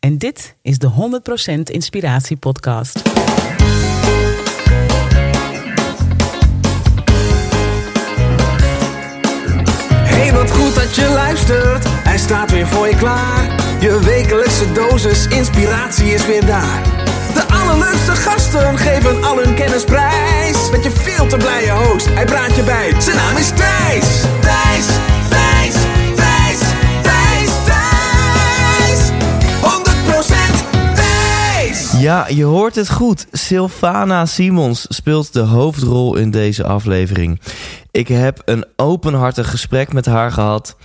en dit is de 100% Inspiratie Podcast. Hey, wat goed dat je luistert. Hij staat weer voor je klaar. Je wekelijkse dosis inspiratie is weer daar. De allerleukste gasten geven al hun kennis prijs. Met je veel te blije host, hij praat je bij. Zijn naam is Thijs. Thijs, Ja, je hoort het goed. Sylvana Simons speelt de hoofdrol in deze aflevering. Ik heb een openhartig gesprek met haar gehad.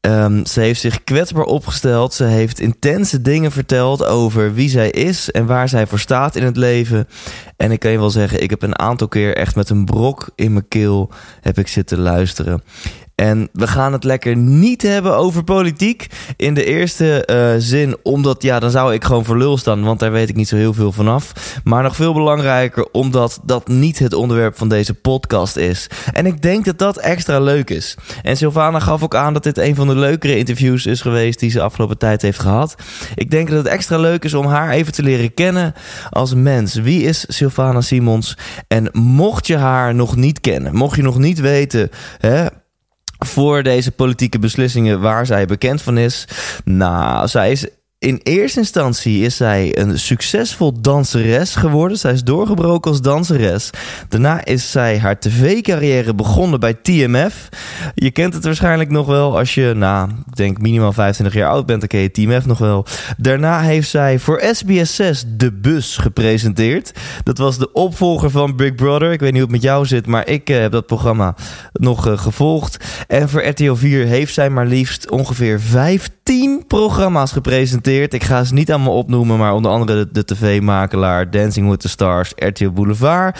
Ehm, ze heeft zich kwetsbaar opgesteld. Ze heeft intense dingen verteld over wie zij is en waar zij voor staat in het leven. En ik kan je wel zeggen, ik heb een aantal keer echt met een brok in mijn keel heb ik zitten luisteren. En we gaan het lekker niet hebben over politiek. In de eerste eh, zin, omdat ja, dan zou ik gewoon voor lul staan, want daar weet ik niet zo heel veel vanaf. Maar nog veel belangrijker, omdat dat niet het onderwerp van deze podcast is. En ik denk dat dat extra leuk is. En Sylvana gaf ook aan dat dit een van de leukere interviews is geweest die ze afgelopen tijd heeft gehad. Ik denk dat het extra leuk is om haar even te leren kennen als mens. Wie is Sylvana Simons? En mocht je haar nog niet kennen, mocht je nog niet weten, hè, voor deze politieke beslissingen waar zij bekend van is. Nou, zij is in eerste instantie is zij een succesvol danseres geworden. Zij is doorgebroken als danseres. Daarna is zij haar tv-carrière begonnen bij TMF. Je kent het waarschijnlijk nog wel als je, nou, ik denk minimaal 25 jaar oud bent, dan ken je TMF nog wel. Daarna heeft zij voor SBS 6 De Bus gepresenteerd. Dat was de opvolger van Big Brother. Ik weet niet hoe het met jou zit, maar ik eh, heb dat programma nog eh, gevolgd. En voor RTL 4 heeft zij maar liefst ongeveer 15 programma's gepresenteerd. Ik ga ze niet allemaal opnoemen, maar onder andere de, tv-makelaar, Dancing with the Stars, RTL Boulevard.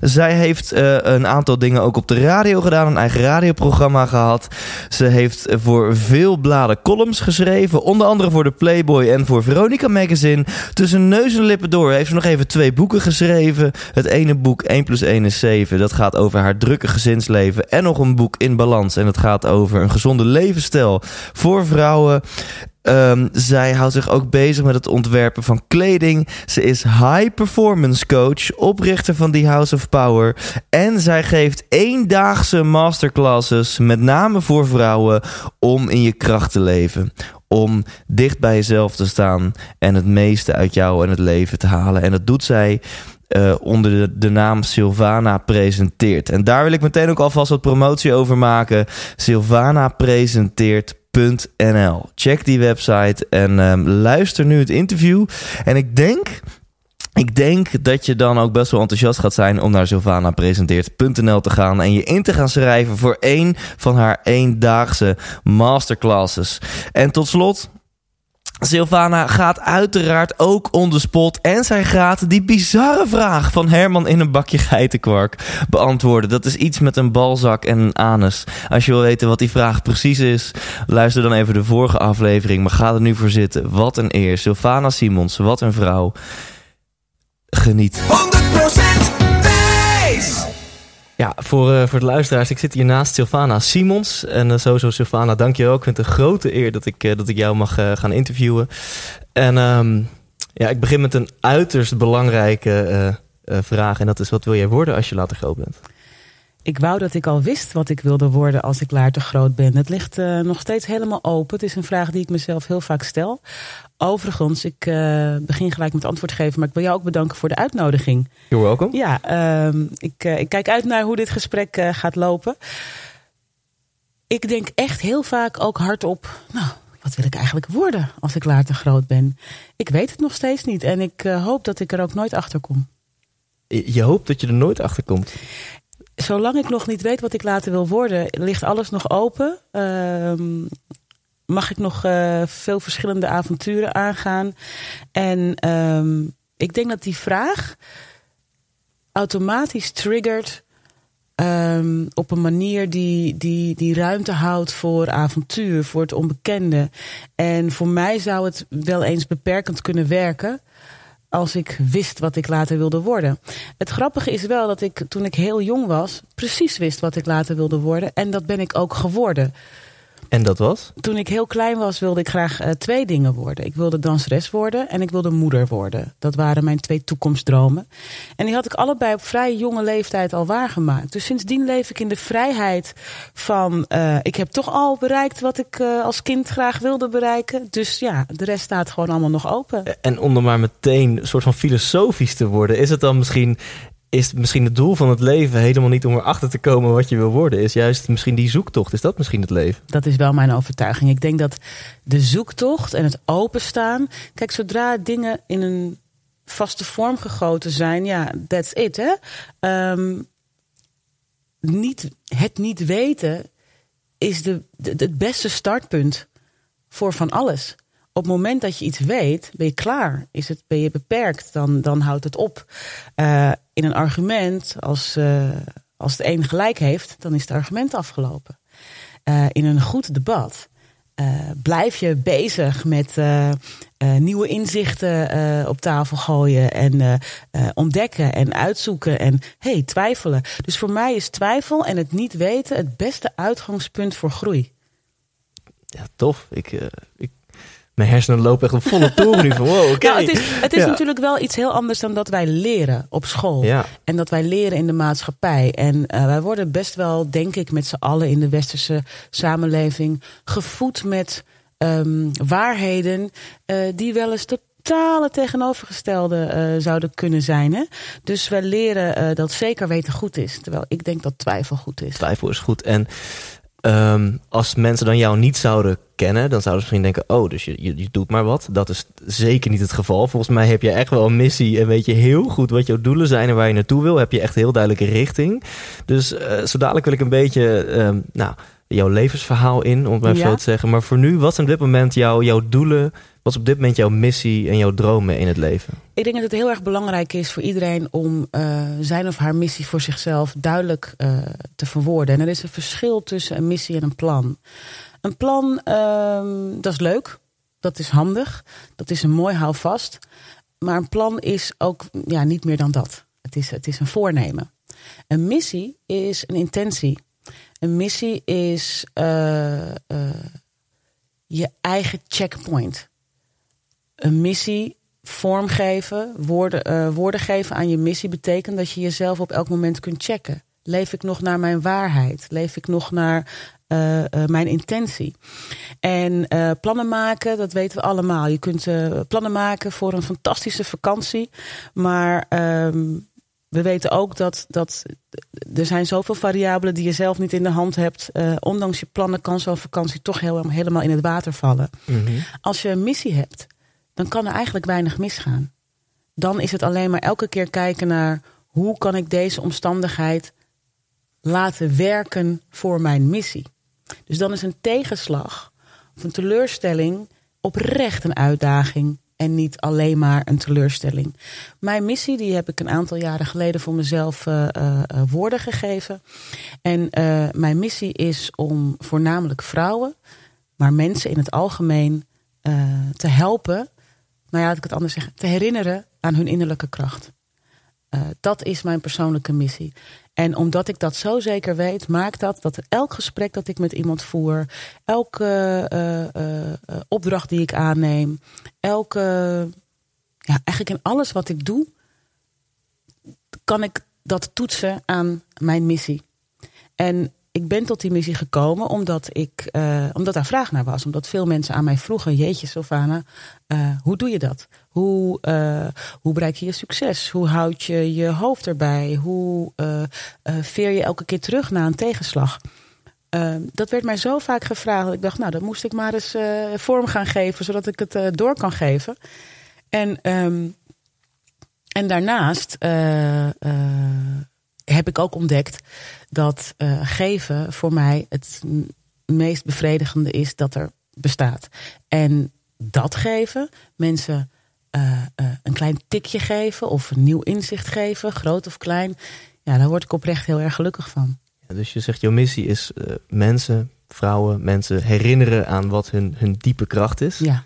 Zij heeft uh, een aantal dingen ook op de radio gedaan, een eigen radioprogramma gehad. Ze heeft voor veel bladen columns geschreven, onder andere voor de Playboy en voor Veronica Magazine. Tussen neus en lippen door heeft ze nog even twee boeken geschreven. Het ene boek 1 plus 1 is 7, dat gaat over haar drukke gezinsleven. En nog een boek in balans en dat gaat over een gezonde levensstijl voor vrouwen. Um, zij houdt zich ook bezig met het ontwerpen van kleding. Ze is high performance coach, oprichter van The House of Power. En zij geeft eendaagse masterclasses, met name voor vrouwen, om in je kracht te leven. Om dicht bij jezelf te staan en het meeste uit jou en het leven te halen. En dat doet zij uh, onder de, de, naam Sylvana presenteert. En daar wil ik meteen ook alvast wat promotie over maken. Sylvana presenteert. Check die website en um, luister nu het interview. En ik denk ik denk dat je dan ook best wel enthousiast gaat zijn om naar sylvanapresenteert.nl te gaan en je in te gaan schrijven voor één van haar eendaagse masterclasses. En tot slot, Sylvana gaat uiteraard ook on the spot en zij gaat die bizarre vraag van Herman in een bakje geitenkwark beantwoorden. Dat is iets met een balzak en een anus. Als je wil weten wat die vraag precies is, luister dan even de vorige aflevering. Maar ga er nu voor zitten. Wat een eer. Sylvana Simons, wat een vrouw. Geniet. 100% Thijs! Ja, voor, uh, voor de luisteraars, ik zit hier naast Sylvana Simons. En uh, sowieso Sylvana, dank je ook. Ik vind het een grote eer dat ik, uh, dat ik jou mag gaan interviewen. En um, ja, ik begin met een uiterst belangrijke vraag. En dat is, wat wil jij worden als je later groot bent? Ik wou dat ik al wist wat ik wilde worden als ik later groot ben. Het ligt uh, nog steeds helemaal open. Het is een vraag die ik mezelf heel vaak stel. Overigens, ik uh, begin gelijk met antwoord geven, maar ik wil jou ook bedanken voor de uitnodiging. You're welcome. Ja, uh, ik, ik, kijk uit naar hoe dit gesprek gaat lopen. Ik denk echt heel vaak ook hardop, nou, wat wil ik eigenlijk worden als ik later groot ben? Ik weet het nog steeds niet en ik hoop dat ik er ook nooit achter kom. Je hoopt dat je er nooit achter komt? Zolang ik nog niet weet wat ik later wil worden, ligt alles nog open. Ehm, mag ik nog uh, veel verschillende avonturen aangaan? En um, ik denk dat die vraag automatisch triggert um, op een manier die, die, die ruimte houdt voor avontuur, voor het onbekende. En voor mij zou het wel eens beperkend kunnen werken als ik wist wat ik later wilde worden. Het grappige is wel dat ik toen ik heel jong was, precies wist wat ik later wilde worden. En dat ben ik ook geworden. En dat was? Toen ik heel klein was, wilde ik graag uh, twee dingen worden. Ik wilde danseres worden en ik wilde moeder worden. Dat waren mijn twee toekomstdromen. En die had ik allebei op vrij jonge leeftijd al waargemaakt. Dus sindsdien leef ik in de vrijheid van... Uh, ik heb toch al bereikt wat ik uh, als kind graag wilde bereiken. Dus ja, de rest staat gewoon allemaal nog open. En om er maar meteen een soort van filosofisch te worden... is het dan misschien is misschien het doel van het leven helemaal niet om erachter te komen wat je wil worden. Is juist misschien die zoektocht. Is dat misschien het leven? Dat is wel mijn overtuiging. Ik denk dat de zoektocht en het openstaan. Kijk, zodra dingen in een vaste vorm gegoten zijn, ja, that's it. Hè? Um, niet, het niet weten is de, het beste startpunt voor van alles op het moment dat je iets weet, ben je klaar. Is het, ben je beperkt, dan, dan houdt het op. Uh, in een argument, als, uh, als het een gelijk heeft, dan is het argument afgelopen. Uh, in een goed debat blijf je bezig met nieuwe inzichten op tafel gooien en ontdekken en uitzoeken en hey, twijfelen. Dus voor mij is twijfel en het niet weten het beste uitgangspunt voor groei. Ja, tof. Ik, ik mijn hersenen lopen echt op volle toeren nu van wow, oké. Nou, het is, het is natuurlijk wel iets heel anders dan dat wij leren op school. Ja. En dat wij leren in de maatschappij. En uh, wij worden best wel, denk ik, met z'n allen in de westerse samenleving gevoed met um, waarheden uh, die wel eens totale tegenovergestelde uh, zouden kunnen zijn. Hè? Dus wij leren uh, dat zeker weten goed is. Terwijl ik denk dat twijfel goed is. Twijfel is goed. En Um, als mensen dan jou niet zouden kennen, dan zouden ze misschien denken: oh, dus je, je, je, doet maar wat. Dat is zeker niet het geval. Volgens mij heb je echt wel een missie en weet je heel goed wat jouw doelen zijn en waar je naartoe wil. Heb je echt heel duidelijke richting. Dus uh, zo dadelijk wil ik een beetje, um, nou, jouw levensverhaal in, om het maar ja. zo te zeggen. Maar voor nu, wat zijn op dit moment jouw, jouw doelen? Wat is op dit moment jouw missie en jouw dromen in het leven? Ik denk dat het heel erg belangrijk is voor iedereen om uh, zijn of haar missie voor zichzelf duidelijk uh, te verwoorden. En er is een verschil tussen een missie en een plan. Een plan, uh, dat is leuk, dat is handig, dat is een mooi houvast. Maar een plan is ook ja, niet meer dan dat. Het is, het is een voornemen. Een missie is een intentie. Een missie is uh, je eigen checkpoint een missie vormgeven, woorden, uh, woorden geven aan je missie, betekent dat je jezelf op elk moment kunt checken. Leef ik nog naar mijn waarheid? Leef ik nog naar uh, uh, mijn intentie? En plannen maken, dat weten we allemaal. Je kunt plannen maken voor een fantastische vakantie, maar um, we weten ook dat, dat er zijn zoveel variabelen die je zelf niet in de hand hebt. ondanks je plannen kan zo'n vakantie toch heel, helemaal in het water vallen. Mm -hmm. Als je een missie hebt, dan kan er eigenlijk weinig misgaan. Dan is het alleen maar elke keer kijken naar hoe kan ik deze omstandigheid laten werken voor mijn missie. Dus dan is een tegenslag of een teleurstelling oprecht een uitdaging en niet alleen maar een teleurstelling. Mijn missie die heb ik een aantal jaren geleden voor mezelf uh, uh, woorden gegeven. En mijn missie is om voornamelijk vrouwen, maar mensen in het algemeen te helpen nou ja, ik het anders zeggen, te herinneren aan hun innerlijke kracht. Uh, dat is mijn persoonlijke missie. En omdat ik dat zo zeker weet, maakt dat dat elk gesprek dat ik met iemand voer, elke uh, uh, opdracht die ik aanneem, elke, ja, eigenlijk in alles wat ik doe, kan ik dat toetsen aan mijn missie. En ik ben tot die missie gekomen omdat, ik, uh, omdat daar vraag naar was. Omdat veel mensen aan mij vroegen: Jeetje, Sylvana, uh, hoe doe je dat? Hoe, uh, hoe bereik je je succes? Hoe houd je je hoofd erbij? Hoe veer je elke keer terug na een tegenslag? dat werd mij zo vaak gevraagd. Dat ik dacht, nou, dat moest ik maar eens vorm gaan geven, zodat ik het door kan geven. En, um, en daarnaast heb ik ook ontdekt dat uh, geven voor mij het meest bevredigende is dat er bestaat. En dat geven, mensen uh, uh, een klein tikje geven of een nieuw inzicht geven, groot of klein, ja, daar word ik oprecht heel erg gelukkig van. Ja, dus je zegt, jouw missie is mensen, vrouwen, mensen herinneren aan wat hun, hun diepe kracht is. Ja.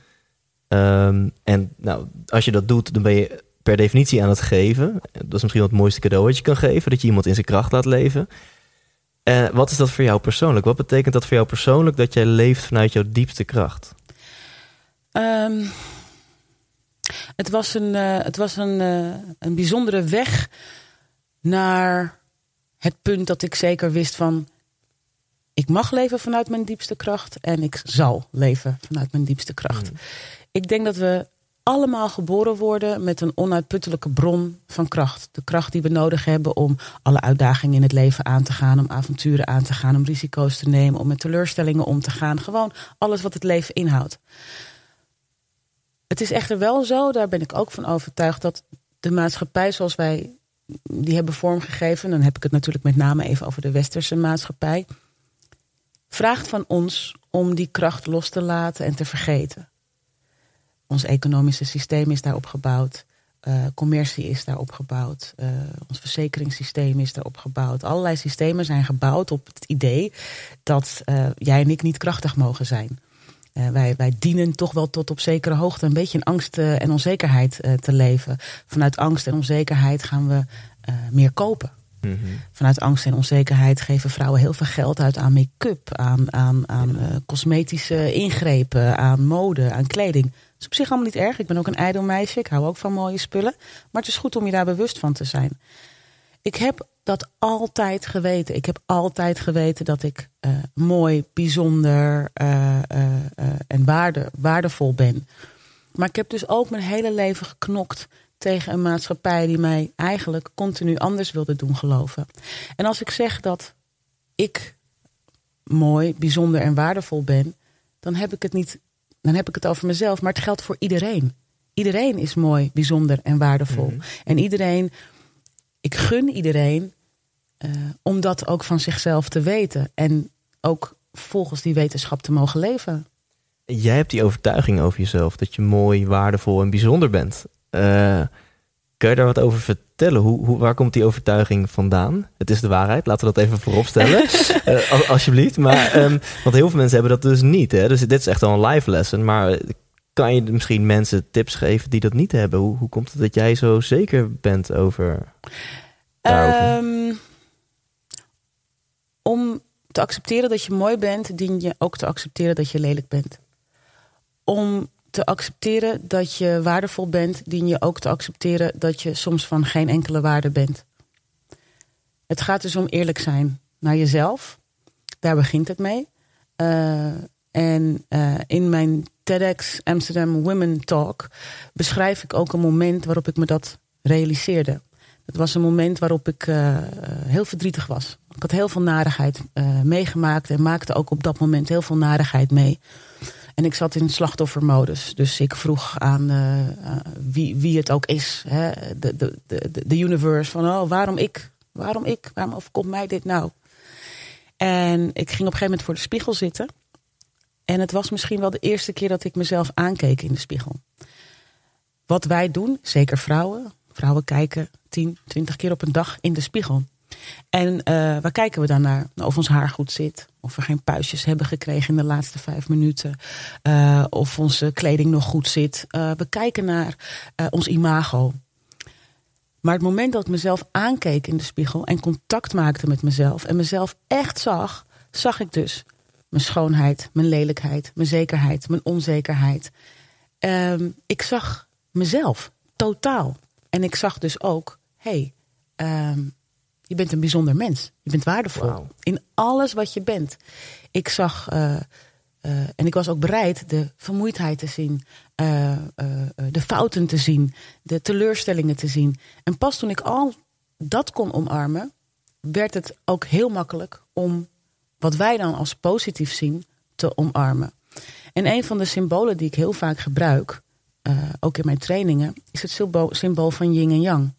Um, en nou, als je dat doet, dan ben je per definitie aan het geven. Dat is misschien wat het mooiste cadeau wat je kan geven, dat je iemand in zijn kracht laat leven. Uh, wat is dat voor jou persoonlijk? Wat betekent dat voor jou persoonlijk dat jij leeft vanuit jouw diepste kracht? Um, het was een, uh, het was een, uh, een bijzondere weg naar het punt dat ik zeker wist van ik mag leven vanuit mijn diepste kracht en ik zal leven vanuit mijn diepste kracht. Mm. Ik denk dat we allemaal geboren worden met een onuitputtelijke bron van kracht. De kracht die we nodig hebben om alle uitdagingen in het leven aan te gaan, om avonturen aan te gaan, om risico's te nemen, om met teleurstellingen om te gaan. Gewoon alles wat het leven inhoudt. Het is echter wel zo, daar ben ik ook van overtuigd, dat de maatschappij zoals wij die hebben vormgegeven, dan heb ik het natuurlijk met name even over de westerse maatschappij, vraagt van ons om die kracht los te laten en te vergeten. Ons economische systeem is daarop gebouwd. Uh, commercie is daarop gebouwd. Uh, ons verzekeringssysteem is daarop gebouwd. Allerlei systemen zijn gebouwd op het idee dat uh, jij en ik niet krachtig mogen zijn. wij, wij dienen toch wel tot op zekere hoogte een beetje in angst en onzekerheid te leven. Vanuit angst en onzekerheid gaan we meer kopen. Mm -hmm. Vanuit angst en onzekerheid geven vrouwen heel veel geld uit aan make-up, aan, aan, aan cosmetische ingrepen, aan mode, aan kleding is op zich allemaal niet erg. Ik ben ook een ijdel meisje. Ik hou ook van mooie spullen. Maar het is goed om je daar bewust van te zijn. Ik heb dat altijd geweten. Ik heb altijd geweten dat ik uh, mooi, bijzonder uh, uh, en waarde, waardevol ben. Maar ik heb dus ook mijn hele leven geknokt tegen een maatschappij die mij eigenlijk continu anders wilde doen geloven. En als ik zeg dat ik mooi, bijzonder en waardevol ben, dan heb ik het niet dan heb ik het over mezelf, maar het geldt voor iedereen. Iedereen is mooi, bijzonder en waardevol. Mhm. En iedereen, ik gun iedereen uh, om dat ook van zichzelf te weten. En ook volgens die wetenschap te mogen leven. Jij hebt die overtuiging over jezelf dat je mooi, waardevol en bijzonder bent. Uh, Kun je daar wat over vertellen? Hoe, hoe, waar komt die overtuiging vandaan? Het is de waarheid, laten we dat even vooropstellen. uh, alsjeblieft. Maar, um, want heel veel mensen hebben dat dus niet. Hè? Dus dit is echt al een live lesson. Maar kan je misschien mensen tips geven die dat niet hebben? Hoe, hoe komt het dat jij zo zeker bent over um, om te accepteren dat je mooi bent, dien je ook te accepteren dat je lelijk bent. Om te accepteren dat je waardevol bent, dien je ook te accepteren dat je soms van geen enkele waarde bent. Het gaat dus om eerlijk zijn naar jezelf. Daar begint het mee. Uh, en uh, in mijn TEDx Amsterdam Women Talk beschrijf ik ook een moment waarop ik me dat realiseerde. Het was een moment waarop ik uh, heel verdrietig was. Ik had heel veel narigheid meegemaakt en maakte ook op dat moment heel veel narigheid mee. En ik zat in slachtoffermodus. Dus ik vroeg aan uh, wie, wie het ook is. Hè? De, de, de, de universe. Van oh, waarom ik? Waarom ik? Waarom overkomt mij dit nou? En ik ging op een gegeven moment voor de spiegel zitten. En het was misschien wel de eerste keer dat ik mezelf aankeek in de spiegel. Wat wij doen, zeker vrouwen. Vrouwen kijken 10, 20 keer op een dag in de spiegel. En uh, waar kijken we dan naar? Of ons haar goed zit. Of we geen puistjes hebben gekregen in de laatste vijf minuten. Uh, of onze kleding nog goed zit. Uh, we kijken naar ons imago. Maar het moment dat ik mezelf aankeek in de spiegel en contact maakte met mezelf en mezelf echt zag, zag ik dus mijn schoonheid, mijn lelijkheid, mijn zekerheid, mijn onzekerheid. Um, ik zag mezelf totaal. En ik zag dus ook, hé, hey, um, Je bent een bijzonder mens. Je bent waardevol. In alles wat je bent. Ik zag, eh, eh, en ik was ook bereid de vermoeidheid te zien, eh, de fouten te zien, de teleurstellingen te zien. En pas toen ik al dat kon omarmen, werd het ook heel makkelijk om wat wij dan als positief zien te omarmen. En een van de symbolen die ik heel vaak gebruik, ook in mijn trainingen, is het symbool, van yin en yang.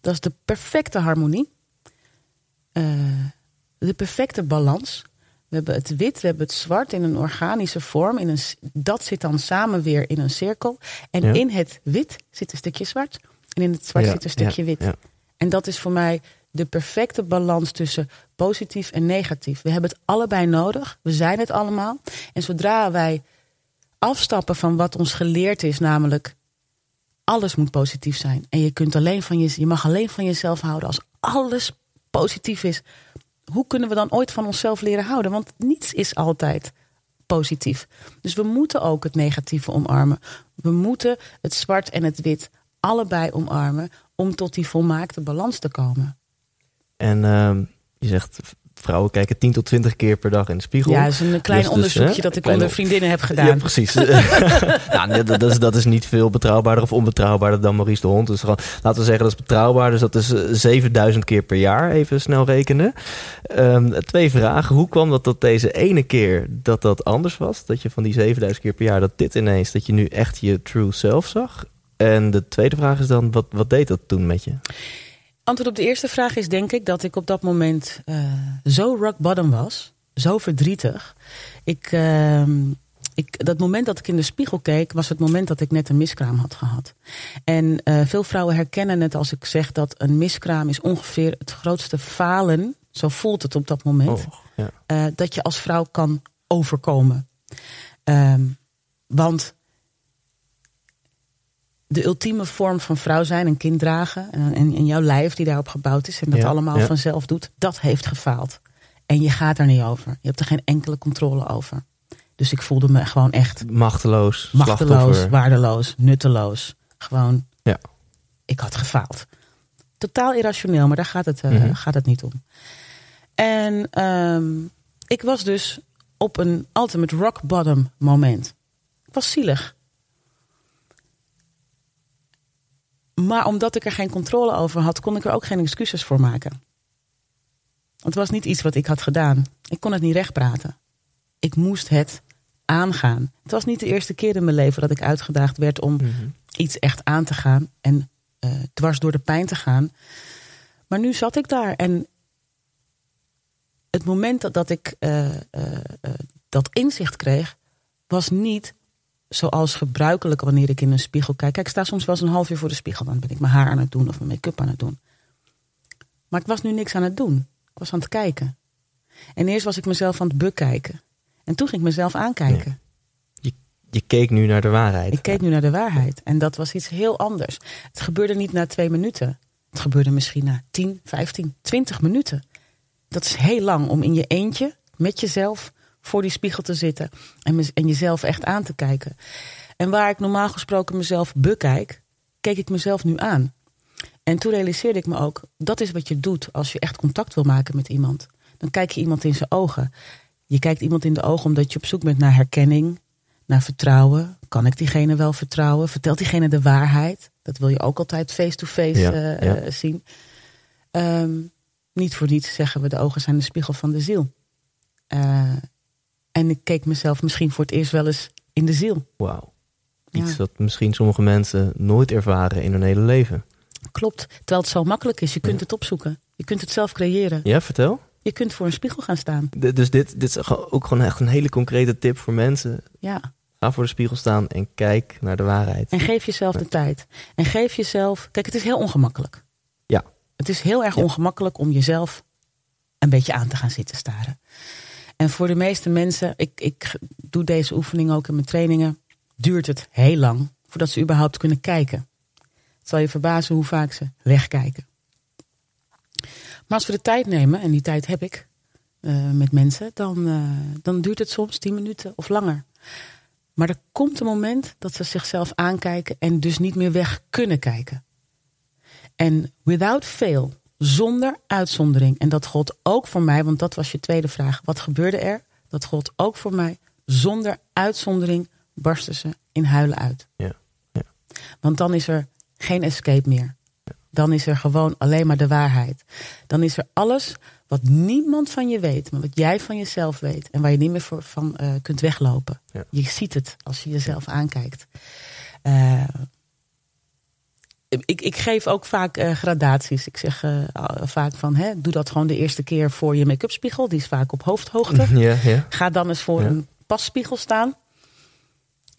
Dat is de perfecte harmonie, de perfecte balans. We hebben het wit, we hebben het zwart in een organische vorm. In een, dat zit dan samen weer in een cirkel. En Ja. in het wit zit een stukje zwart. En in het zwart Ja, zit een stukje ja, wit. En dat is voor mij de perfecte balans tussen positief en negatief. We hebben het allebei nodig. We zijn het allemaal. En zodra wij afstappen van wat ons geleerd is, namelijk alles moet positief zijn. En je, kunt alleen van je, je mag alleen van jezelf houden als alles positief is. Hoe kunnen we dan ooit van onszelf leren houden? Want niets is altijd positief. Dus we moeten ook het negatieve omarmen. We moeten het zwart en het wit allebei omarmen om tot die volmaakte balans te komen. En ehm, je zegt, vrouwen kijken 10 tot 20 keer per dag in de spiegel. Ja, dat is een klein Dus- dus, onderzoekje hè, dat ik onder on- vriendinnen heb gedaan. Ja, precies. nee, dat, dat, is, dat is niet veel betrouwbaarder of onbetrouwbaarder dan Maurice de Hond. Dus gewoon, laten we zeggen dat is betrouwbaar. Dus dat is eh, 7000 keer per jaar, even snel rekenen. Ehm, twee vragen. Hoe kwam dat dat deze ene keer dat dat anders was? Dat je van die 7000 keer per jaar, dat dit ineens, dat je nu echt je true self zag? En de tweede vraag is dan, wat, wat deed dat toen met je? Antwoord op de eerste vraag is denk ik dat ik op dat moment eh, zo rock bottom was. Zo verdrietig. Ik, ehm, ik, dat moment dat ik in de spiegel keek, was het moment dat ik net een miskraam had gehad. En eh, veel vrouwen herkennen het als ik zeg dat een miskraam is ongeveer het grootste falen. Zo voelt het op dat moment. Oh, ja. eh, dat je als vrouw kan overkomen. Ehm, want de ultieme vorm van vrouw zijn, een kind dragen en, en, en jouw lijf die daarop gebouwd is en dat Ja, allemaal ja. vanzelf doet, dat heeft gefaald. En je gaat er niet over. Je hebt er geen enkele controle over. Dus ik voelde me gewoon echt Machteloos, machteloos, waardeloos, nutteloos. Gewoon, Ja. ik had gefaald. Totaal irrationeel, maar daar gaat het, eh, Mhm. gaat het niet om. En ehm, ik was dus op een ultimate rock bottom moment. Ik was zielig. Maar omdat ik er geen controle over had, kon ik er ook geen excuses voor maken. Het was niet iets wat ik had gedaan. Ik kon het niet rechtpraten. Ik moest het aangaan. Het was niet de eerste keer in mijn leven dat ik uitgedaagd werd om Mhm. iets echt aan te gaan en eh, dwars door de pijn te gaan. Maar nu zat ik daar en het moment dat, dat ik eh, eh, dat inzicht kreeg, was niet zoals gebruikelijk wanneer ik in een spiegel kijk. Kijk, ik sta soms wel eens een half uur voor de spiegel, dan ben ik mijn haar aan het doen of mijn make-up aan het doen. Maar ik was nu niks aan het doen. Ik was aan het kijken. En eerst was ik mezelf aan het bekijken. En toen ging ik mezelf aankijken. Je keek nu naar de waarheid. Ik keek nu naar de waarheid. En dat was iets heel anders. Het gebeurde niet na twee minuten. Het gebeurde misschien na 10, 15, 20 minuten. Dat is heel lang om in je eentje, met jezelf, voor die spiegel te zitten. En, en jezelf echt aan te kijken. En waar ik normaal gesproken mezelf bekijk, keek ik mezelf nu aan. En toen realiseerde ik me ook, dat is wat je doet als je echt contact wil maken met iemand. Dan kijk je iemand in zijn ogen. Je kijkt iemand in de ogen omdat je op zoek bent naar herkenning, naar vertrouwen. Kan ik diegene wel vertrouwen? Vertelt diegene de waarheid? Dat wil je ook altijd face-to-face Ja, eh, ja. eh, zien. Ehm, niet voor niets zeggen we de ogen zijn de spiegel van de ziel. Eh, en ik keek mezelf misschien voor het eerst wel eens in de ziel. Wauw. Iets Ja. dat misschien sommige mensen nooit ervaren in hun hele leven. Klopt. Terwijl het zo makkelijk is. Je kunt het opzoeken. Je kunt het zelf creëren. Ja, vertel. Je kunt voor een spiegel gaan staan. D- Dus dit, dit is ook gewoon echt een hele concrete tip voor mensen. Ja. Ga voor de spiegel staan en kijk naar de waarheid. En geef jezelf de tijd. En geef jezelf. Kijk, het is heel ongemakkelijk. Ja. Het is heel erg ongemakkelijk om jezelf een beetje aan te gaan zitten staren. En voor de meeste mensen, ik, ik doe deze oefening ook in mijn trainingen, duurt het heel lang voordat ze überhaupt kunnen kijken. Het zal je verbazen hoe vaak ze wegkijken. Maar als we de tijd nemen, en die tijd heb ik eh, met mensen, dan, eh, dan duurt het soms 10 minuten of langer. Maar er komt een moment dat ze zichzelf aankijken en dus niet meer weg kunnen kijken. En without fail, Zonder uitzondering. En dat gold ook voor mij, want dat was je tweede vraag. Wat gebeurde er? Dat gold ook voor mij. Zonder uitzondering barsten ze in huilen uit. Ja, ja. Want dan is er geen escape meer. Dan is er gewoon alleen maar de waarheid. Dan is er alles wat niemand van je weet, maar wat jij van jezelf weet. En waar je niet meer voor, van eh, kunt weglopen. Ja. Je ziet het als je jezelf aankijkt. Eh, ik, ik geef ook vaak eh, gradaties. Ik zeg eh, vaak van, hè, doe dat gewoon de eerste keer voor je make-up spiegel. Die is vaak op hoofdhoogte. Ja, ja. Ga dan eens voor Ja. een passpiegel staan.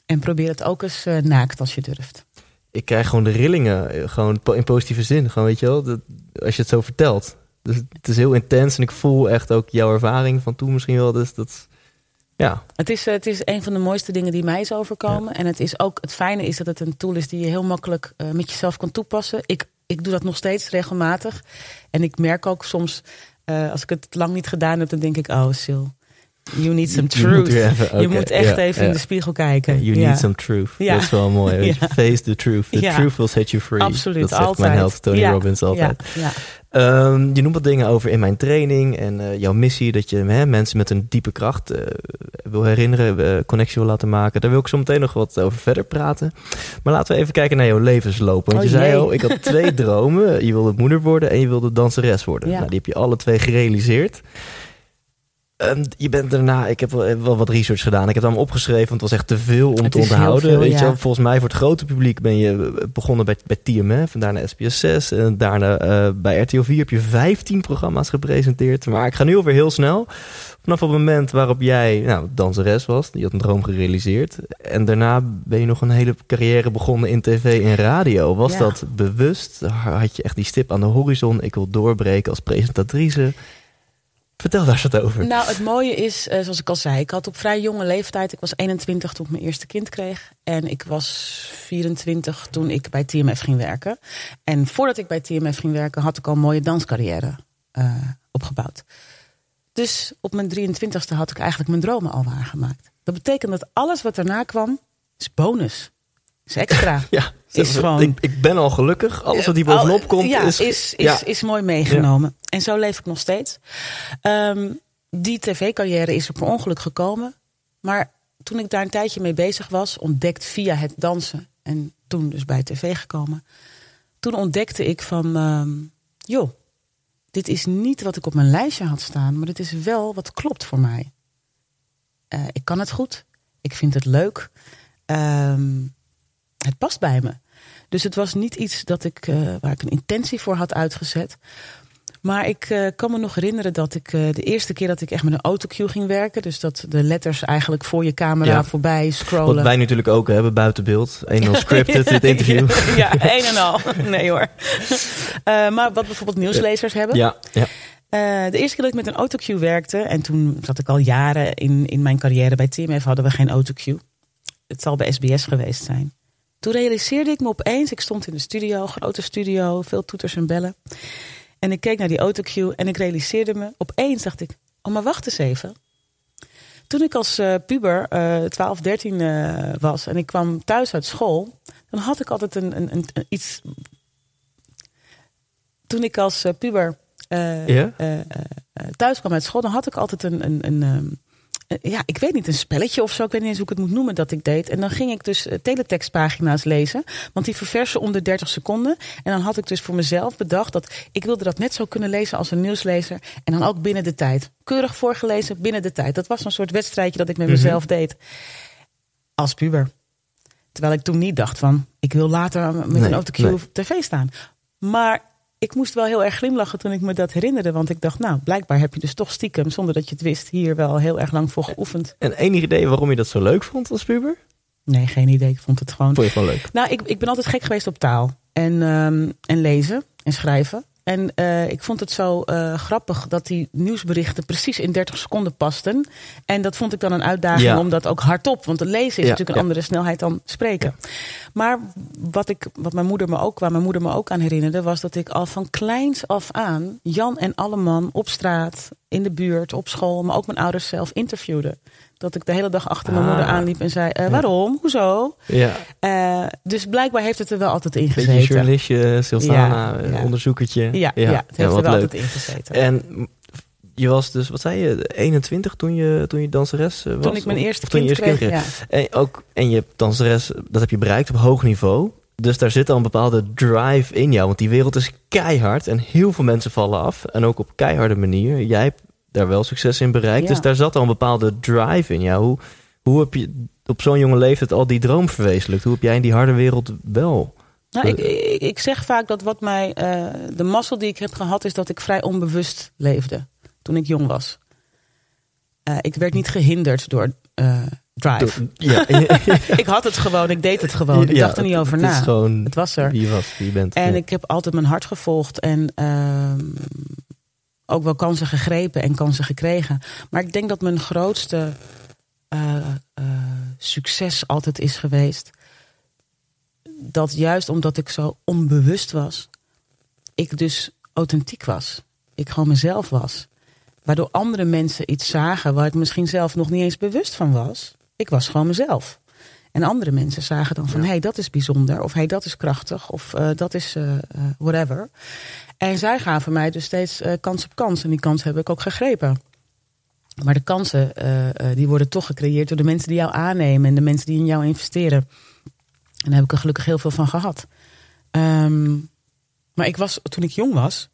En probeer het ook eens eh, naakt als je durft. Ik krijg gewoon de rillingen, gewoon in positieve zin. Gewoon, weet je wel, dat, als je het zo vertelt. Dus het is heel intens en ik voel echt ook jouw ervaring van toen misschien wel. Dus dat, ja, Het is, eh, het is een van de mooiste dingen die mij is overkomen. En het is ook het fijne is dat het een tool is die je heel makkelijk eh, met jezelf kan toepassen. Ik, ik doe dat nog steeds regelmatig. En ik merk ook soms, eh, als ik het lang niet gedaan heb, dan denk ik, oh Sil, you need some Je- je moet truth. je moet echt even in de spiegel kijken. you need some truth. Dat is wel mooi. Face the truth. The truth will set you free. Absoluut, Dat zegt altijd. mijn held Tony Robbins altijd. Ehm, je noemt wat dingen over in mijn training en eh, jouw missie dat je hè, mensen met een diepe kracht eh, wil herinneren, eh, connectie wil laten maken. Daar wil ik zo meteen nog wat over verder praten. Maar laten we even kijken naar jouw levensloop. Want Oh, je zei jee. al, ik had twee dromen. Je wilde moeder worden en je wilde danseres worden. Ja. Nou, die heb je alle twee gerealiseerd. Ehm, je bent daarna, ik heb wel, wel wat research gedaan. Ik heb allemaal opgeschreven, want het was echt te veel om Het te onthouden. veel, weet je ja. Volgens mij voor het grote publiek ben je eh, begonnen bij, bij TMF en daarna SBS 6. En daarna bij RTL 4 heb je 15 programma's gepresenteerd. Maar ik ga nu alweer heel snel. Vanaf het moment waarop jij nou, danseres was, je had een droom gerealiseerd. En daarna ben je nog een hele carrière begonnen in tv en radio. Was Ja. dat bewust? Had je echt die stip aan de horizon? Ik wil doorbreken als presentatrice. Vertel daar eens wat over. Nou, het mooie is, eh, zoals ik al zei, ik had op vrij jonge leeftijd, ik was 21 toen ik mijn eerste kind kreeg. En ik was 24 toen ik bij TMF ging werken. En voordat ik bij TMF ging werken, had ik al een mooie danscarrière eh, opgebouwd. Dus op mijn 23ste had ik eigenlijk mijn dromen al waargemaakt. Dat betekent dat alles wat daarna kwam, is bonus. Is extra. Ja, Is gewoon- ik, ik ben al gelukkig. Alles wat hier Al- bovenop komt ja, is... is, is, ja. is mooi meegenomen. En zo leef ik nog steeds. Ehm, die tv-carrière is er per ongeluk gekomen. Maar toen ik daar een tijdje mee bezig was, ontdekt via het dansen en toen dus bij tv gekomen. Toen ontdekte ik van, ehm, joh, dit is niet wat ik op mijn lijstje had staan, maar dit is wel wat klopt voor mij. Eh, ik kan het goed, ik vind het leuk, Ehm, het past bij me. Dus het was niet iets dat ik, eh, waar ik een intentie voor had uitgezet. Maar ik eh, kan me nog herinneren dat ik eh, de eerste keer dat ik echt met een autocue ging werken. Dus dat de letters eigenlijk voor je camera Ja. voorbij scrollen. Wat wij natuurlijk ook hebben buiten beeld. Een al scripted, dit interview. ja, een en al. Nee hoor. Eh, maar wat bijvoorbeeld nieuwslezers hebben. Ja, ja. De eerste keer dat ik met een autocue werkte, en toen zat ik al jaren in, in mijn carrière bij TMF, hadden we geen autocue. Het zal bij SBS geweest zijn. Toen realiseerde ik me opeens, ik stond in de studio, grote studio, veel toeters en bellen. En ik keek naar die autocue en ik realiseerde me, opeens dacht ik, oh maar wacht eens even. Toen ik als eh, puber eh 12, 13 eh, was en ik kwam thuis uit school, dan had ik altijd een, een, een, een iets. Toen ik als eh, puber eh, thuis kwam uit school, dan had ik altijd een, een, een, ehm, eh, ja, ik weet niet, een spelletje of zo. Ik weet niet eens hoe ik het moet noemen dat ik deed. En dan ging ik dus eh, teletextpagina's lezen. Want die verversen om de 30 seconden. En dan had ik dus voor mezelf bedacht dat ik wilde dat net zo kunnen lezen als een nieuwslezer. En dan ook binnen de tijd. Keurig voorgelezen binnen de tijd. Dat was een soort wedstrijdje dat ik met mezelf deed. Als puber. Terwijl ik toen niet dacht van, ik wil later met Nee, een autocue nee. tv staan. Maar ik moest wel heel erg glimlachen toen ik me dat herinnerde. Want ik dacht, nou, blijkbaar heb je dus toch stiekem, zonder dat je het wist, hier wel heel erg lang voor geoefend. En enig idee waarom je dat zo leuk vond als puber? Nee, geen idee. Ik vond het gewoon. Vond je gewoon leuk? Nou, ik, ik ben altijd gek geweest op taal. En, ehm, en lezen en schrijven. En eh, ik vond het zo eh, grappig dat die nieuwsberichten precies in 30 seconden pasten. En dat vond ik dan een uitdaging Ja. om dat ook hardop. Want het lezen is Ja, natuurlijk een andere snelheid dan spreken. Maar wat, ik, wat mijn moeder me ook, waar mijn moeder me ook aan herinnerde, was dat ik al van kleins af aan Jan en Alleman op straat, in de buurt, op school, maar ook mijn ouders zelf interviewde. Dat ik de hele dag achter mijn Ah. moeder aanliep en zei: eh, Waarom? Hoezo? Ja, Eh, dus blijkbaar heeft het er wel altijd in beetje gezeten. journalistje, Silsana, Ja, eh, ja. onderzoekertje. Ja, ja, het heeft er wel leuk. altijd in gezeten. En je was dus, wat zei je, 21 toen je, toen je danseres was? Toen ik mijn eerste kind eerste kreeg, kind. En, ook, en je danseres, dat heb je bereikt op hoog niveau. Dus daar zit al een bepaalde drive in jou. Want die wereld is keihard en heel veel mensen vallen af. En ook op keiharde manier. Jij hebt daar wel succes in bereikt. Ja. Dus daar zat al een bepaalde drive in jou. Hoe, hoe heb je op zo'n jonge leeftijd al die droom verwezenlijkt? Hoe heb jij in die harde wereld wel? Nou, ik, ik, ik zeg vaak dat wat mij. eh, de mazzel die ik heb gehad, is dat ik vrij onbewust leefde. Toen ik jong was. Eh, ik werd niet gehinderd door eh, drive. Ja, ik had het gewoon, ik deed het gewoon. Ik Ja, dacht er niet over het na. is gewoon Het was er. wie was, wie je bent. En Ja. ik heb altijd mijn hart gevolgd en ehm, ook wel kansen gegrepen en kansen gekregen. Maar ik denk dat mijn grootste eh, eh, succes altijd is geweest. Dat juist omdat ik zo onbewust was, ik dus authentiek was. Ik gewoon mezelf was. Waardoor andere mensen iets zagen waar ik misschien zelf nog niet eens bewust van was. Ik was gewoon mezelf. En andere mensen zagen dan van, hé, hey, dat is bijzonder. Of hé, hey, dat is krachtig. Of eh, dat is eh, eh, whatever. En zij gaven mij dus steeds kans op kans. En die kans heb ik ook gegrepen. Maar de kansen, die worden toch gecreëerd door de mensen die jou aannemen. En de mensen die in jou investeren. En daar heb ik er gelukkig heel veel van gehad. Ehm, maar ik was, toen ik jong was,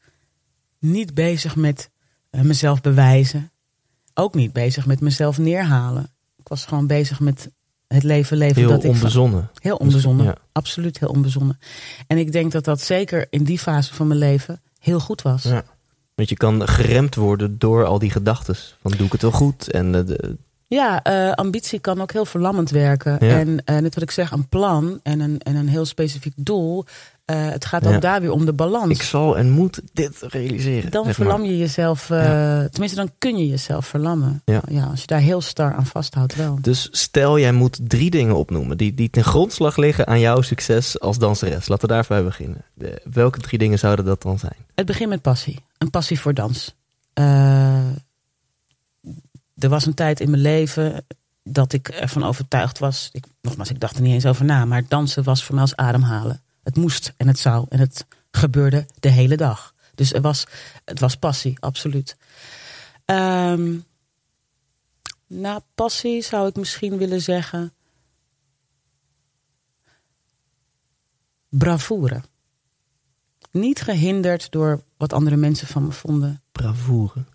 niet bezig met mezelf bewijzen. Ook niet bezig met mezelf neerhalen. Ik was gewoon bezig met het leven leven Heel dat ik van- onbezonnen. Heel onbezonnen. Ja. Absoluut heel onbezonnen. En ik denk dat dat zeker in die fase van mijn leven heel goed was. Ja. Want je kan geremd worden door al die gedachten. Van doe ik het wel goed? En eh, de, Ja, eh, ambitie kan ook heel verlammend werken. Ja. En eh, net wat ik zeg, een plan en een, en een heel specifiek doel. Eh, het gaat ook Ja. daar weer om de balans. ik zal en moet dit realiseren. dan zeg verlam je jezelf, eh, tenminste dan kun je jezelf verlammen. Ja. als je daar heel star aan vasthoudt wel. Dus stel jij moet drie dingen opnoemen die, die ten grondslag liggen aan jouw succes als danseres. Laten we daarvoor beginnen. De- welke drie dingen zouden dat dan zijn? Het begint met passie. Een passie voor dans. Eh, er was een tijd in mijn leven dat ik ervan overtuigd was. Ik, nogmaals, ik dacht er niet eens over na. Maar dansen was voor mij als ademhalen. Het moest en het zou. En het gebeurde de hele dag. Dus er was, het was passie, absoluut. Ehm na passie zou ik misschien willen zeggen. Bravoure. Niet gehinderd door wat andere mensen van me vonden. Bravoure.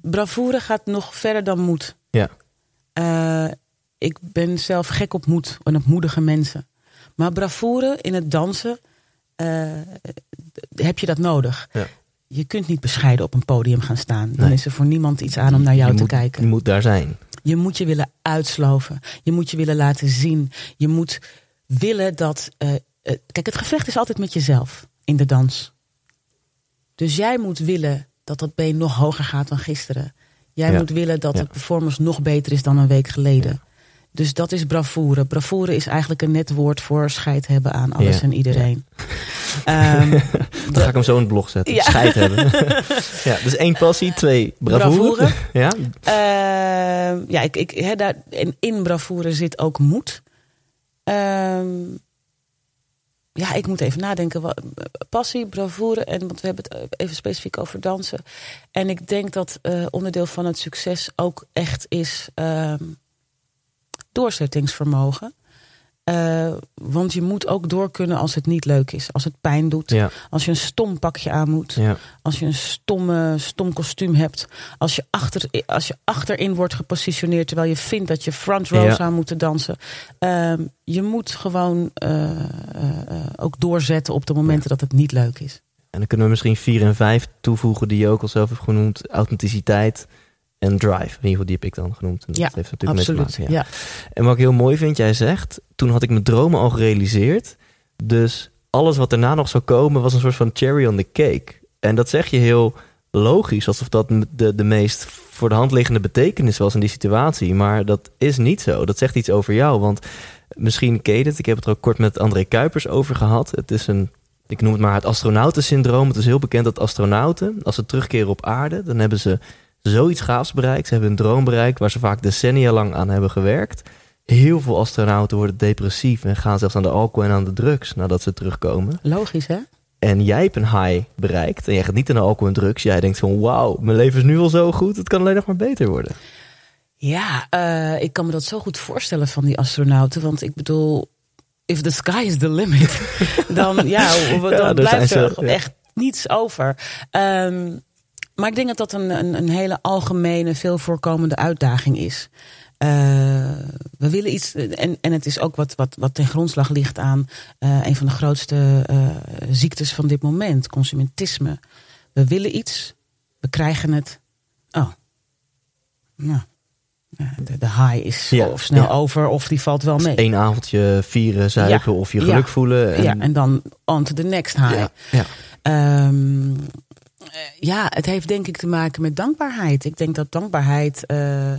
Bravoure gaat nog verder dan moed. Ja. Eh, ik ben zelf gek op moed en op moedige mensen. Maar bravoure in het dansen eh, heb je dat nodig. Ja. Je kunt niet bescheiden op een podium gaan staan. Dan Nee. is er voor niemand iets aan om naar jou je te moet, kijken. Je moet daar zijn. Je moet je willen uitsloven. Je moet je willen laten zien. Je moet willen dat. eh, eh, kijk, het gevecht is altijd met jezelf in de dans. Dus jij moet willen dat dat been nog hoger gaat dan gisteren. Jij Ja. moet willen dat Ja. de performance nog beter is dan een week geleden. Dus dat is bravoure. Bravoure is eigenlijk een net woord voor scheid hebben aan alles Ja. en iedereen. Ehm, Dan ga ik hem zo in het blog zetten. Ja. Scheid hebben. ja, dus één passie, twee bravoure. Bravoure. Ja, Ehm, ja, ik, ik, hè, daar, en in bravoure zit ook moed. Ehm, ja, ik moet even nadenken. Wat, passie, bravoure. En, want we hebben het even specifiek over dansen. En ik denk dat eh, onderdeel van het succes ook echt is doorzettingsvermogen. Eh, want je moet ook door kunnen als het niet leuk is. Als het pijn doet. ja, Als je een stom pakje aan moet. ja. Als je een stomme, stom kostuum hebt. Als je, achter, als je achterin wordt gepositioneerd terwijl je vindt dat je front row Ja. zou moeten dansen. Ehm, je moet gewoon eh, eh, ook doorzetten op de momenten dat het niet leuk is. En dan kunnen we misschien vier en vijf toevoegen die je ook al zelf hebt genoemd. Authenticiteit en drive. In ieder geval die heb ik dan genoemd. En dat Ja, heeft natuurlijk mee Absoluut. te maken. Ja. ja. En wat ik heel mooi vind, jij zegt, toen had ik mijn dromen al gerealiseerd. Dus alles wat daarna nog zou komen was een soort van cherry on the cake. En dat zeg je heel logisch, alsof dat de, de meest voor de hand liggende betekenis was in die situatie. Maar dat is niet zo. Dat zegt iets over jou. Want misschien ken je het, ik heb het er ook kort met André Kuipers over gehad. Het is een, ik noem het maar het astronautensyndroom. Het is heel bekend dat astronauten, als ze terugkeren op aarde, dan hebben ze zoiets gaafs bereikt. Ze hebben een droom bereikt waar ze vaak decennia lang aan hebben gewerkt. Heel veel astronauten worden depressief en gaan zelfs aan de alcohol en aan de drugs nadat ze terugkomen. Logisch, hè? En jij hebt een high bereikt en jij gaat niet aan de alcohol en drugs. Jij denkt van wauw, mijn leven is nu al zo goed, het kan alleen nog maar beter worden. Ja, uh, ik kan me dat zo goed voorstellen van die astronauten. Want ik bedoel, if the sky is the limit, dan, ja, dan ja, blijft er echt niets over. Um, maar ik denk dat dat een, een, een hele algemene, veel voorkomende uitdaging is. Uh, we willen iets, en, en het is ook wat, wat, wat ten grondslag ligt aan uh, een van de grootste uh, ziektes van dit moment, consumentisme. We willen iets, we krijgen het. Oh, nou, de, de high is ja, of snel over of die valt wel mee. Eén avondje vieren, zuipen of je geluk voelen. En... Ja, en dan on to the next high. Ja, um, ja, het heeft denk ik te maken met dankbaarheid. Ik denk dat dankbaarheid uh,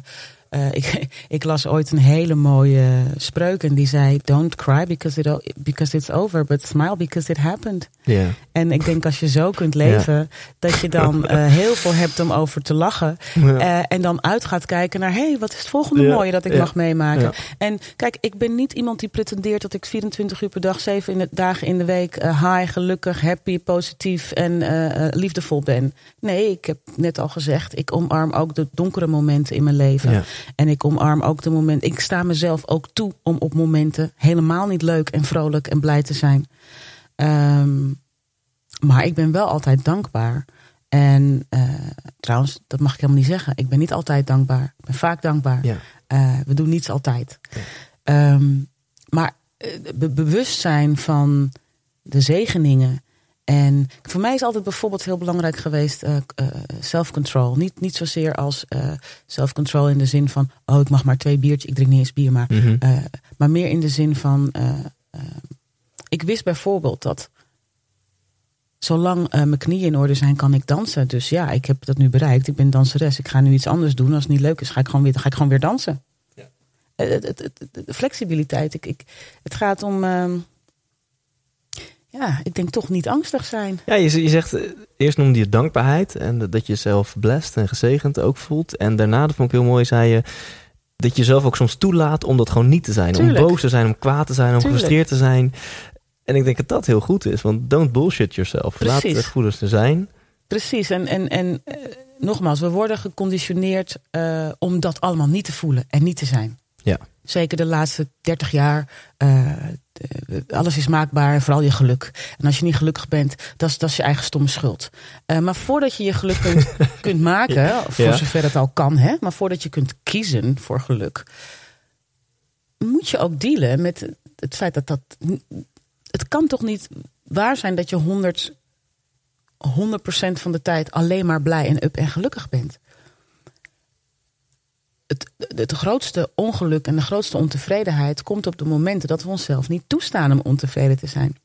uh, ik, ik, las ooit een hele mooie spreuk en die zei: Don't cry because, it, because it's over, but smile because it happened. Yeah. En ik denk als je zo kunt leven, dat je dan uh, heel veel hebt om over te lachen. Uh, en dan uit gaat kijken naar: hé, hey, wat is het volgende mooie dat ik mag meemaken? En kijk, ik ben niet iemand die pretendeert dat ik 24 uur per dag, 7 in de, dagen in de week high, gelukkig, happy, positief en liefdevol ben. Nee, ik heb net al gezegd, ik omarm ook de donkere momenten in mijn leven. En ik omarm ook de momenten. Ik sta mezelf ook toe om op momenten helemaal niet leuk en vrolijk en blij te zijn. Um, maar ik ben wel altijd dankbaar. En uh, trouwens, dat mag ik helemaal niet zeggen. Ik ben niet altijd dankbaar. Ik ben vaak dankbaar. Ja. Uh, we doen niets altijd. Ja. Um, maar het uh, bewustzijn van de zegeningen en voor mij is altijd bijvoorbeeld heel belangrijk geweest uh, self-control. Niet, niet zozeer als uh, self-control in de zin van... oh, ik mag maar twee biertjes, ik drink niet eens bier. Maar, mm -hmm. maar meer in de zin van... ik wist bijvoorbeeld dat... zolang mijn knieën in orde zijn, kan ik dansen. Dus ja, ik heb dat nu bereikt. Ik ben danseres. Ik ga nu iets anders doen. Als het niet leuk is, ga ik gewoon weer, ga ik gewoon weer dansen. Ja. De flexibiliteit. Ik, ik, het gaat om ehm, ja, ik denk toch niet angstig zijn. Ja, je, je zegt, eh, eerst noemde je dankbaarheid en dat je jezelf blessed en gezegend ook voelt. En daarna, dat vond ik heel mooi, zei je dat je jezelf ook soms toelaat om dat gewoon niet te zijn. Om boos te zijn, om kwaad te zijn, om gefrustreerd te zijn. En ik denk dat dat heel goed is, want don't bullshit yourself. Precies. Laat het gevoelens te zijn. Precies, en, en, en uh, nogmaals, we worden geconditioneerd uh, om dat allemaal niet te voelen en niet te zijn. Ja. Zeker de laatste 30 jaar. Uh, alles is maakbaar, vooral je geluk. En als je niet gelukkig bent, dat is, dat is je eigen stomme schuld. Uh, maar voordat je je geluk kunt, kunt maken, voor zover het al kan, hè, maar voordat je kunt kiezen voor geluk, moet je ook dealen met het feit dat dat. Het kan toch niet waar zijn dat je 100, 100% van de tijd alleen maar blij en up en gelukkig bent het, het grootste ongeluk en de grootste ontevredenheid komt op de momenten dat we onszelf niet toestaan om ontevreden te zijn.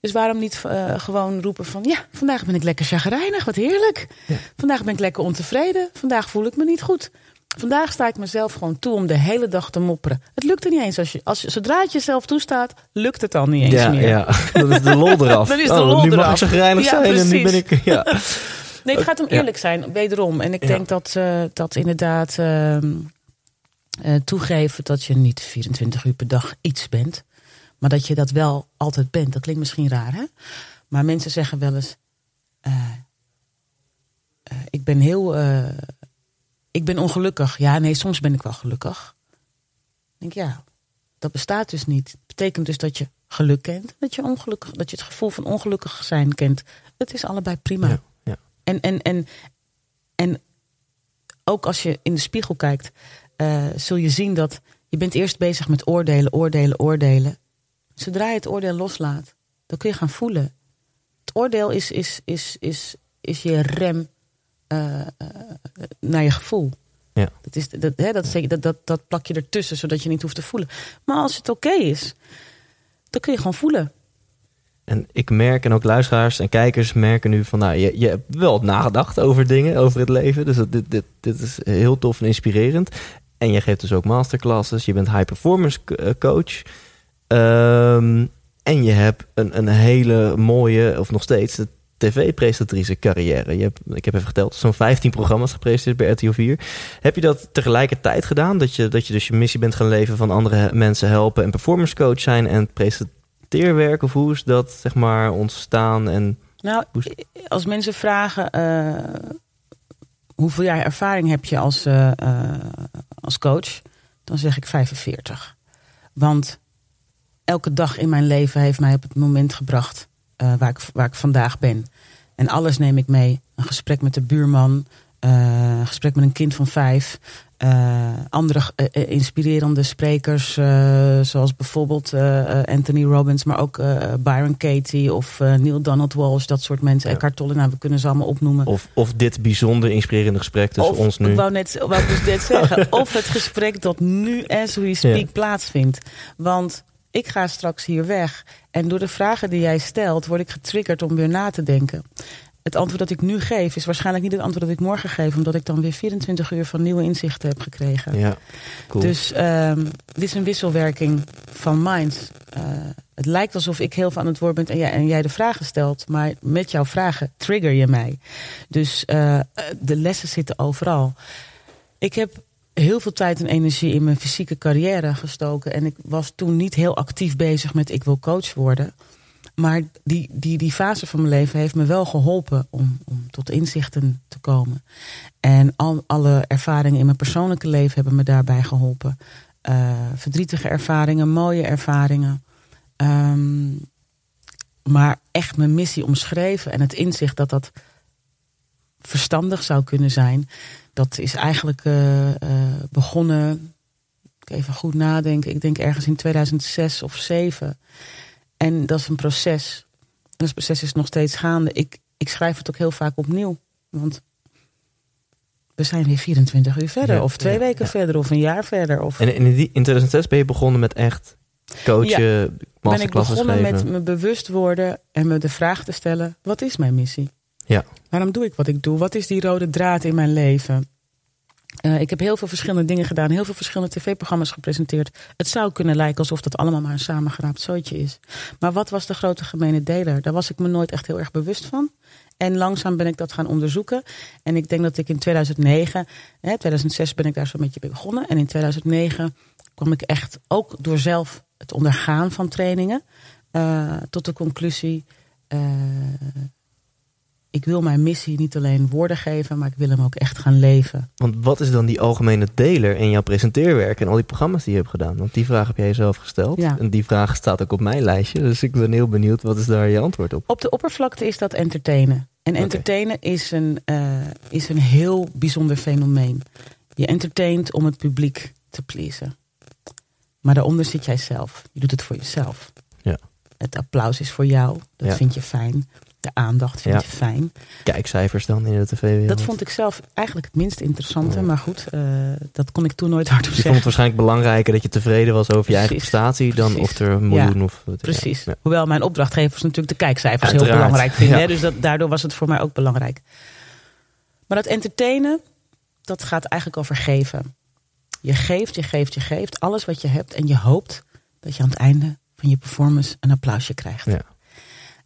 Dus waarom niet uh, gewoon roepen van ja, vandaag ben ik lekker chagrijnig, wat heerlijk. Ja. Vandaag ben ik lekker ontevreden, vandaag voel ik me niet goed. Vandaag sta ik mezelf gewoon toe om de hele dag te mopperen. Het lukt er niet eens. Als je, als je, zodra het jezelf toestaat, lukt het al niet eens ja, meer. Ja, dat is de lol eraf. dat is de oh, lol nu eraf. mag ik chagrijnig ja, zijn en nu ben ik... Ja. Nee, het gaat om eerlijk zijn, wederom. En ik denk dat, uh, dat inderdaad uh, uh, toegeven dat je niet 24 uur per dag iets bent. Maar dat je dat wel altijd bent. Dat klinkt misschien raar, hè? Maar mensen zeggen wel eens... Eh, ik ben heel... ik ben ongelukkig. Ja, nee, soms ben ik wel gelukkig. Ik denk, ja, dat bestaat dus niet. Dat betekent dus dat je geluk kent. Dat je, ongelukkig, dat je het gevoel van ongelukkig zijn kent. Het is allebei prima. Ja. En, en, en, en ook als je in de spiegel kijkt, uh, zul je zien dat je bent eerst bezig met oordelen, oordelen, oordelen. Zodra je het oordeel loslaat, dan kun je gaan voelen. Het oordeel is, is, is, is, is je rem uh, uh, naar je gevoel. Ja. Dat, is, dat, hè, dat, dat, dat, dat plak je ertussen, zodat je niet hoeft te voelen. Maar als het oké is, dan kun je gewoon voelen. En ik merk, en ook luisteraars en kijkers merken nu van, nou, je, je hebt wel nagedacht over dingen, over het leven. Dus dit, dit, dit is heel tof en inspirerend. En je geeft dus ook masterclasses. Je bent high performance eh, coach. Um, en je hebt een, een hele mooie, of nog steeds, tv-presentatrice carrière. Je hebt, ik heb even geteld, zo'n 15 programma's gepresenteerd bij RTL 4. Heb je dat tegelijkertijd gedaan? Dat je, dat je dus je missie bent gaan leven van andere mensen helpen en performance coach zijn en presenteerwerk? Of hoe is dat zeg maar ontstaan? En Nou, als mensen vragen eh, hoeveel jaar ervaring heb je als, eh, eh, als coach, dan zeg ik 45. Want elke dag in mijn leven heeft mij op het moment gebracht waar, ik, waar ik vandaag ben. En alles neem ik mee. Een gesprek met de buurman, een gesprek met een kind van vijf. Eh, andere eh, eh, inspirerende sprekers, zoals bijvoorbeeld Anthony Robbins, maar ook Byron Katie of Neil Donald Walsh, dat soort mensen. Ja. Eckhart Tolle, nou, we kunnen ze allemaal opnoemen. of, of dit bijzonder inspirerende gesprek tussen of, ons nu? Ik wou, net, wou dus net zeggen. of het gesprek dat nu as we speak Ja. plaatsvindt. Want ik ga straks hier weg. En door de vragen die jij stelt, word ik getriggerd om weer na te denken. Het antwoord dat ik nu geef is waarschijnlijk niet het antwoord dat ik morgen geef. Omdat ik dan weer 24 uur van nieuwe inzichten heb gekregen. Ja, cool. Dus ehm, dit is een wisselwerking van minds. Eh, het lijkt alsof ik heel veel aan het woord ben en jij, en jij de vragen stelt. Maar met jouw vragen trigger je mij. Dus eh, de lessen zitten overal. Ik heb heel veel tijd en energie in mijn fysieke carrière gestoken. En ik was toen niet heel actief bezig met ik wil coach worden. Maar die, die, die fase van mijn leven heeft me wel geholpen om, om tot inzichten te komen. En al, alle ervaringen in mijn persoonlijke leven hebben me daarbij geholpen. Eh, verdrietige ervaringen, mooie ervaringen. Ehm, maar echt mijn missie omschreven en het inzicht dat dat verstandig zou kunnen zijn. Dat is eigenlijk eh, eh, begonnen. Even goed nadenken. Ik denk ergens in 2006 of 2007. En dat is een proces. Dat proces is nog steeds gaande. Ik, ik schrijf het ook heel vaak opnieuw. Want we zijn weer 24 uur verder. Ja, of twee ja, weken ja. verder. Of een jaar verder. Of En in, die, in 2006 ben je begonnen met echt coachen, ben ik begonnen geven. met me bewust worden en me de vraag te stellen: wat is mijn missie? Ja. Waarom doe ik wat ik doe? Wat is die rode draad in mijn leven? Eh, ik heb heel veel verschillende dingen gedaan, heel veel verschillende tv-programma's gepresenteerd. Het zou kunnen lijken alsof dat allemaal maar een samengeraapt zootje is. Maar wat was de grote gemene deler? Daar was ik me nooit echt heel erg bewust van. En langzaam ben ik dat gaan onderzoeken. En ik denk dat ik in 2009, hè, 2006 ben ik daar zo'n beetje mee begonnen. En in 2009 kwam ik echt ook door zelf het ondergaan van trainingen eh, tot de conclusie. eh, ik wil mijn missie niet alleen woorden geven, maar ik wil hem ook echt gaan leven. Want wat is dan die algemene deler in jouw presenteerwerk en al die programma's die je hebt gedaan? Want die vraag heb jij jezelf gesteld. Ja. En die vraag staat ook op mijn lijstje. Dus ik ben heel benieuwd, wat is daar je antwoord op? Op de oppervlakte is dat entertainen. En entertainen is, een, eh, is een heel bijzonder fenomeen. Je entertaint om het publiek te pleasen. Maar daaronder zit jij zelf. Je doet het voor jezelf. Ja. Het applaus is voor jou. Dat Ja. vind je fijn. De aandacht vind Ja. je fijn. Kijkcijfers dan in de tv-wereld? Dat vond ik zelf eigenlijk het minst interessante. Ja. Maar goed, eh, dat kon ik toen nooit hardop Je vond het zeggen. waarschijnlijk belangrijker dat je tevreden was over je eigen prestatie dan Precies. of er een miljoen of... wat- Precies. Ja. Hoewel mijn opdrachtgevers natuurlijk de kijkcijfers heel belangrijk vinden. ja. hè, Dus dat, daardoor was het voor mij ook belangrijk. Maar dat entertainen, dat gaat eigenlijk over geven. Je geeft, je geeft, je geeft. Alles wat je hebt. En je hoopt dat je aan het einde van je performance een applausje krijgt. Ja.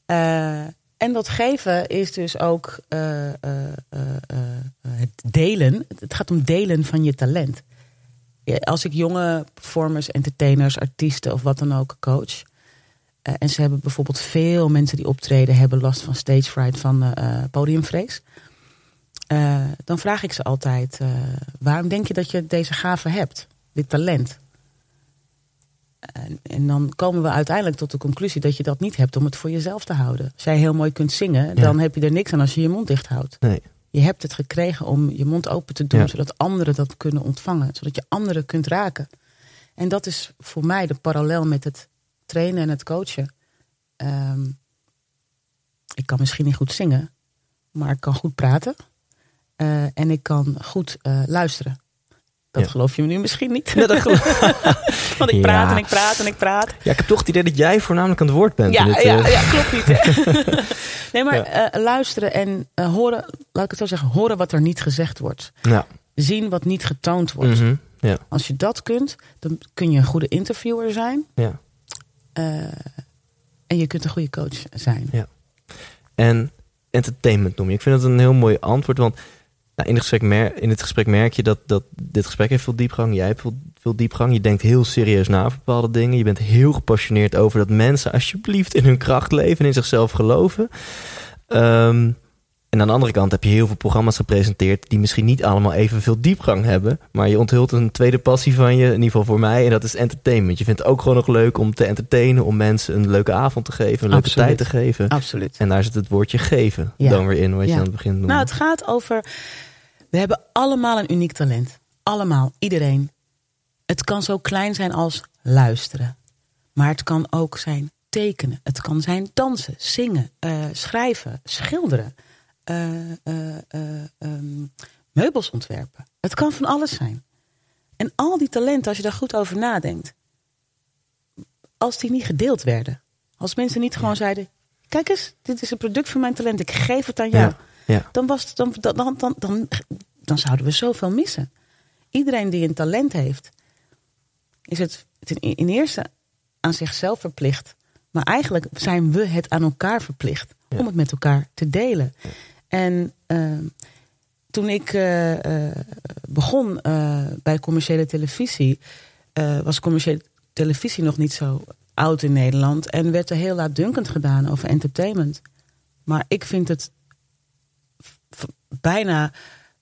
Eh, en dat geven is dus ook eh, eh, eh, het delen. Het gaat om delen van je talent. Als ik jonge performers, entertainers, artiesten of wat dan ook coach. en ze hebben bijvoorbeeld veel mensen die optreden hebben last van stage fright, van podiumvrees. Dan vraag ik ze altijd: waarom denk je dat je deze gave hebt, dit talent? En, en dan komen we uiteindelijk tot de conclusie dat je dat niet hebt om het voor jezelf te houden. Als jij heel mooi kunt zingen, dan heb je er niks aan als je je mond dicht houdt. Nee. Je hebt het gekregen om je mond open te doen, Ja. zodat anderen dat kunnen ontvangen, zodat je anderen kunt raken. En dat is voor mij de parallel met het trainen en het coachen. Ehm, ik kan misschien niet goed zingen, maar ik kan goed praten. Eh, en ik kan goed eh, luisteren. Dat Ja. geloof je me nu misschien niet. Ja, dat Want ik praat Ja. en ik praat en ik praat. Ja, ik heb toch het idee dat jij voornamelijk aan het woord bent. Ja, in dit, ja, eh, ja, klopt niet. Hè? nee, maar Ja. eh, luisteren en eh, horen, laat ik het zo zeggen, horen wat er niet gezegd wordt. Ja. Zien wat niet getoond wordt. Mhm. ja. Als je dat kunt, dan kun je een goede interviewer zijn. ja. en je kunt een goede coach zijn. En entertainment noem je. Ik vind dat een heel mooi antwoord, want nou, in, het gesprek in het gesprek merk je dat, dat dit gesprek heeft veel diepgang. Jij hebt veel, veel diepgang. Je denkt heel serieus na over bepaalde dingen. Je bent heel gepassioneerd over dat mensen alsjeblieft in hun kracht leven en in zichzelf geloven. Ehm, en aan de andere kant heb je heel veel programma's gepresenteerd die misschien niet allemaal evenveel diepgang hebben. Maar je onthult een tweede passie van je, in ieder geval voor mij, en dat is entertainment. Je vindt het ook gewoon nog leuk om te entertainen, om mensen een leuke avond te geven, een leuke Absoluut. tijd te geven. Absoluut. En daar zit het woordje geven Ja. dan weer in, wat je aan het begin noemde. Nou, het gaat over. We hebben allemaal een uniek talent. Allemaal, iedereen. Het kan zo klein zijn als luisteren. Maar het kan ook zijn tekenen. Het kan zijn dansen, zingen, eh, schrijven, schilderen. Eh, eh, eh, ehm, meubels ontwerpen. Het kan van alles zijn. En al die talenten, als je daar goed over nadenkt. Als die niet gedeeld werden. Als mensen niet gewoon zeiden. Kijk eens, dit is een product van mijn talent. Ik geef het aan jou ja. Ja. dan, was het, dan, dan, dan, dan, dan, zouden we zoveel missen. Iedereen die een talent heeft, is het ten, in eerste aan zichzelf verplicht. Maar eigenlijk zijn we het aan elkaar verplicht Ja. om het met elkaar te delen. En eh, toen ik eh, eh, begon eh, bij commerciële televisie, was commerciële televisie nog niet zo oud in Nederland. En werd er heel laatdunkend gedaan over entertainment. Maar ik vind het bijna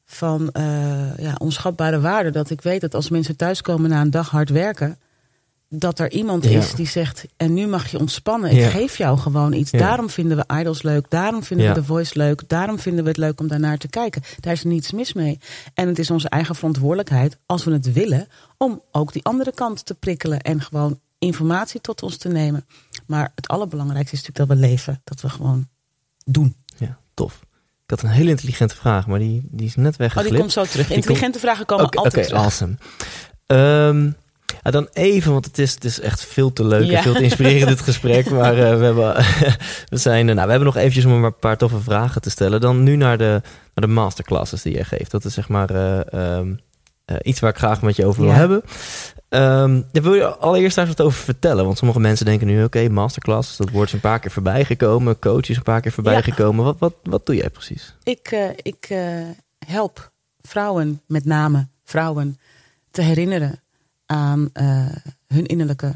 van ja, onschatbare waarde. Dat ik weet dat als mensen thuiskomen na een dag hard werken. Dat er iemand Ja. is die zegt. En nu mag je ontspannen. Ik Ja. geef jou gewoon iets. Ja. Daarom vinden we Idols leuk. Daarom vinden we The Voice leuk. Daarom vinden we het leuk om daarnaar te kijken. Daar is niets mis mee. En het is onze eigen verantwoordelijkheid. Als we het willen. Om ook die andere kant te prikkelen. En gewoon informatie tot ons te nemen. Maar het allerbelangrijkste is natuurlijk dat we leven. Dat we gewoon doen. ja, tof. Ik had een hele intelligente vraag, maar die, die is net Oh, weggeglipt. die komt zo terug. Intelligente vragen komen Oké, altijd oké, terug. awesome. Ehm, ja, dan even, want het is, het is echt veel te leuk Ja. en veel te inspirerend dit gesprek. Maar eh, we, hebben, we, zijn, eh, nou, we hebben nog eventjes om een paar toffe vragen te stellen. Dan nu naar de, naar de masterclasses die jij geeft. Dat is zeg maar eh, ehm, eh, iets waar ik graag met je over wil Ja. hebben. Ehm, daar wil je allereerst daar wat over vertellen? Want sommige mensen denken nu, oké, masterclasses, dat woord is een paar keer voorbij gekomen. Coach is een paar keer voorbij Ja. gekomen. Wat, wat, wat doe jij precies? Ik, ik help vrouwen, met name vrouwen, te herinneren aan eh, hun innerlijke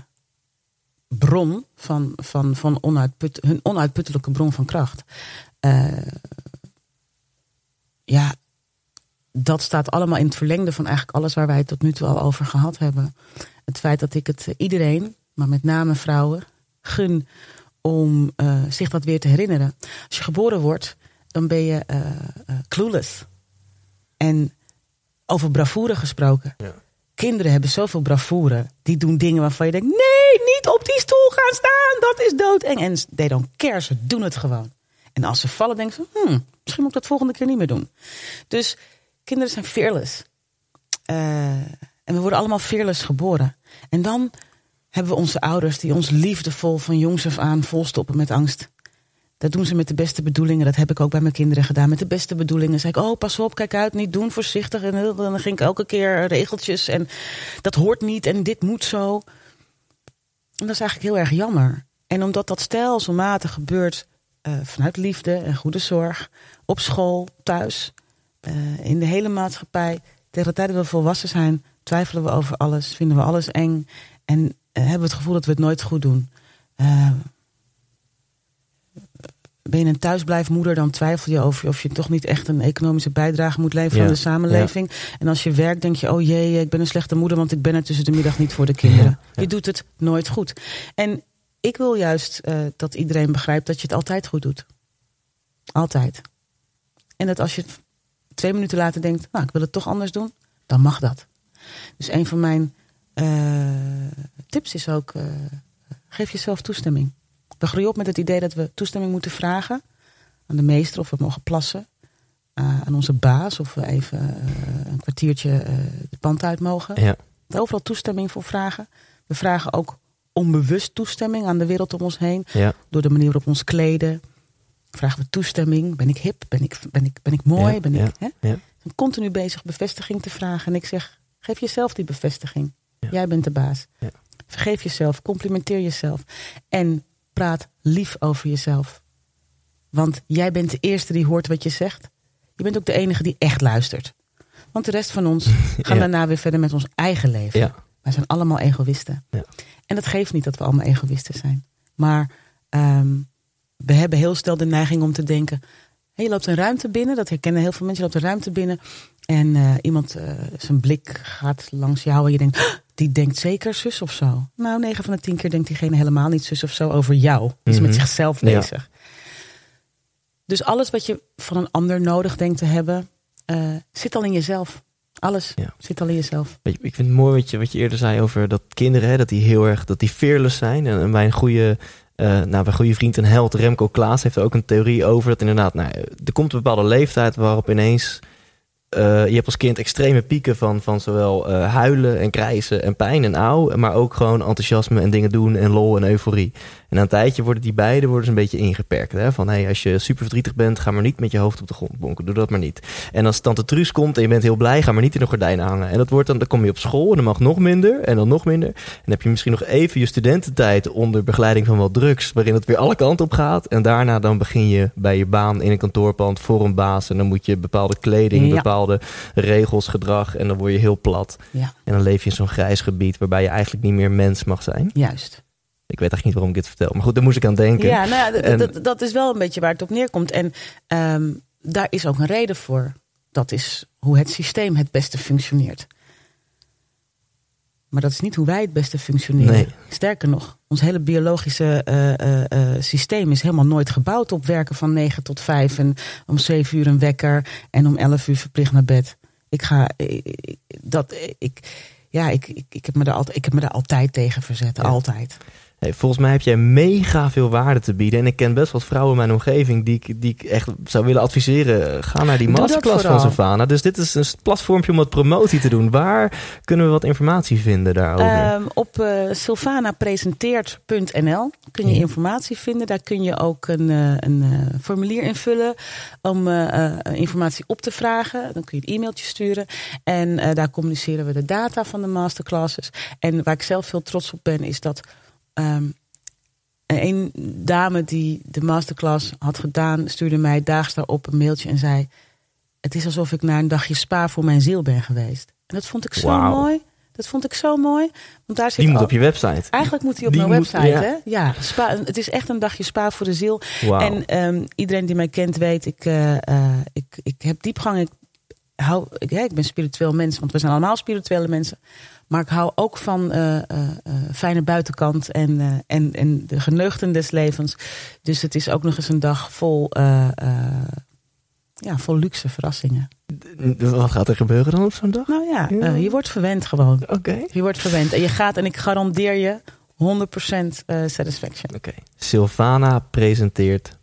bron van, van, van onuitput, hun onuitputtelijke bron van kracht. Eh, ja, dat staat allemaal in het verlengde van eigenlijk alles waar wij het tot nu toe al over gehad hebben. Het feit dat ik het iedereen, maar met name vrouwen, gun om eh, zich dat weer te herinneren. Als je geboren wordt, dan ben je eh, clueless. En over bravoure gesproken. Ja. Kinderen hebben zoveel bravoure. Die doen dingen waarvan je denkt: nee, niet op die stoel gaan staan. Dat is doodeng. En they don't care, ze doen het gewoon. En als ze vallen, denken ze: hmm, misschien moet ik dat volgende keer niet meer doen. Dus kinderen zijn fearless. Eh, en we worden allemaal fearless geboren. En dan hebben we onze ouders die ons liefdevol van jongs af aan volstoppen met angst. Dat doen ze met de beste bedoelingen. Dat heb ik ook bij mijn kinderen gedaan. Met de beste bedoelingen. Zei ik, oh, pas op, kijk uit, niet doen, voorzichtig. En heel- dan ging ik elke keer regeltjes. En dat hoort niet en dit moet zo. En dat is eigenlijk heel erg jammer. En omdat dat stelselmatig gebeurt eh, vanuit liefde en goede zorg. Op school, thuis, eh, in de hele maatschappij. Tegen de tijd dat we volwassen zijn, twijfelen we over alles. Vinden we alles eng. En eh, hebben we het gevoel dat we het nooit goed doen. Ben je een thuisblijfmoeder, dan twijfel je over of je toch niet echt een economische bijdrage moet leveren Ja, aan de samenleving. En als je werkt, denk je, oh jee, ik ben een slechte moeder, want ik ben er tussen de middag niet voor de kinderen. Ja. Je doet het nooit goed. En ik wil juist eh, dat iedereen begrijpt dat je het altijd goed doet. Altijd. En dat als je twee minuten later denkt, nou, ik wil het toch anders doen, dan mag dat. Dus een van mijn eh, tips is ook, eh, geef jezelf toestemming. We groeien op met het idee dat we toestemming moeten vragen aan de meester of we mogen plassen. eh, aan onze baas of we even eh, een kwartiertje eh het pand uit mogen. Ja. Overal toestemming voor vragen. We vragen ook onbewust toestemming aan de wereld om ons heen. Ja. Door de manier waarop we ons kleden. Vragen we toestemming. Ben ik hip? Ben ik, ben ik, ben ik mooi? Ja, ben ik, hè? ben continu bezig bevestiging te vragen. En ik zeg, geef jezelf die bevestiging. Jij bent de baas. Ja. Vergeef jezelf, complimenteer jezelf. En praat lief over jezelf. Want jij bent de eerste die hoort wat je zegt. Je bent ook de enige die echt luistert. Want de rest van ons gaan Ja. daarna weer verder met ons eigen leven. Ja. Wij zijn allemaal egoïsten. Ja. En dat geeft niet dat we allemaal egoïsten zijn. Maar ehm, we hebben heel snel de neiging om te denken... Hey, je loopt een ruimte binnen, dat herkennen heel veel mensen. Je loopt een ruimte binnen en eh, iemand, eh, zijn blik gaat langs jou... en je denkt, "Ah, die denkt zeker zus of zo. Nou, 9 van de 10 keer denkt diegene helemaal niet zus of zo over jou. Die is met Mhm. zichzelf Ja. bezig. Dus alles wat je van een ander nodig denkt te hebben... eh, zit al in jezelf. Alles Ja. zit al in jezelf. Ik vind het mooi wat je, wat je eerder zei over dat kinderen, hè, dat die heel erg, dat die fearless zijn. En, en mijn goede, eh nou, mijn goede vriend en held Remco Klaas heeft er ook een theorie over. Dat inderdaad, nou, er komt een bepaalde leeftijd waarop ineens, eh, je hebt als kind extreme pieken van, van zowel eh, huilen en krijsen en pijn en auw. Maar ook gewoon enthousiasme en dingen doen en lol en euforie. En na een tijdje worden die beide worden ze een beetje ingeperkt. Hè? Van hey, als je super verdrietig bent, ga maar niet met je hoofd op de grond bonken. Doe dat maar niet. En als tante Truus komt en je bent heel blij, ga maar niet in de gordijnen hangen. En dat wordt dan, dan kom je op school en dan mag nog minder en dan nog minder. En dan heb je misschien nog even je studententijd onder begeleiding van wat drugs, waarin het weer alle kanten op gaat. En daarna dan begin je bij je baan in een kantoorpand voor een baas. En dan moet je bepaalde kleding, Ja. Bepaalde regels, gedrag. En dan word je heel plat. Ja, En dan leef je in zo'n grijs gebied waarbij je eigenlijk niet meer mens mag zijn. juist. Ik weet eigenlijk niet waarom ik dit vertel. Maar goed, daar moest ik aan denken. Ja, nou ja, En- dat is wel een beetje waar het op neerkomt. En ehm, daar is ook een reden voor. Dat is hoe het systeem het beste functioneert. Maar dat is niet hoe wij het beste functioneren. Nee. Sterker nog, ons hele biologische eh, eh, eh, systeem is helemaal nooit gebouwd op werken van 9 tot 5 en om 7 uur een wekker en om 11 uur verplicht naar bed. Ik ga, ik, ik- dat, ik, ja, ik, ik, ik, heb me daar altijd, ik heb me daar altijd tegen verzet. Ja. Altijd. Hey, volgens mij heb jij mega veel waarde te bieden. En ik ken best wat vrouwen in mijn omgeving die ik, die ik echt zou willen adviseren. Ga naar die masterclass van. Savannah. Dus dit is een platformpje om wat promotie te doen. Waar kunnen we wat informatie vinden daarover? Ehm, op eh sylvanapresenteert.nl kun je Ja. informatie vinden. Daar kun je ook een, eh, een eh, formulier invullen om eh, eh, informatie op te vragen. Dan kun je een e-mailtje sturen. En eh, daar communiceren we de data van de masterclasses. En waar ik zelf veel trots op ben, is dat ehm, een dame die de masterclass had gedaan, stuurde mij daags daarop een mailtje en zei: Het is alsof ik naar een dagje spa voor mijn ziel ben geweest. En dat vond ik zo mooi. Dat vond ik zo mooi. Want daar zit die moet al- op je website. Eigenlijk moet hij op Die mijn moet- website, ja. hè? Ja, spa, het is echt een dagje spa voor de ziel. En ehm, iedereen die mij kent weet, ik, eh, eh, ik, ik heb diepgang. Ik, hou, ik, hè, ik ben spiritueel mens, want we zijn allemaal spirituele mensen. Maar ik hou ook van eh, eh, eh, fijne buitenkant en, en, en de geneugten des levens. Dus het is ook nog eens een dag vol, ja, vol luxe verrassingen. Wat gaat er gebeuren dan op zo'n dag? Nou ja, Ja. je wordt verwend gewoon. Oké. Je wordt verwend. En je gaat, en ik garandeer je, 100% eh, satisfaction. Oké. Silvanapresenteert.nl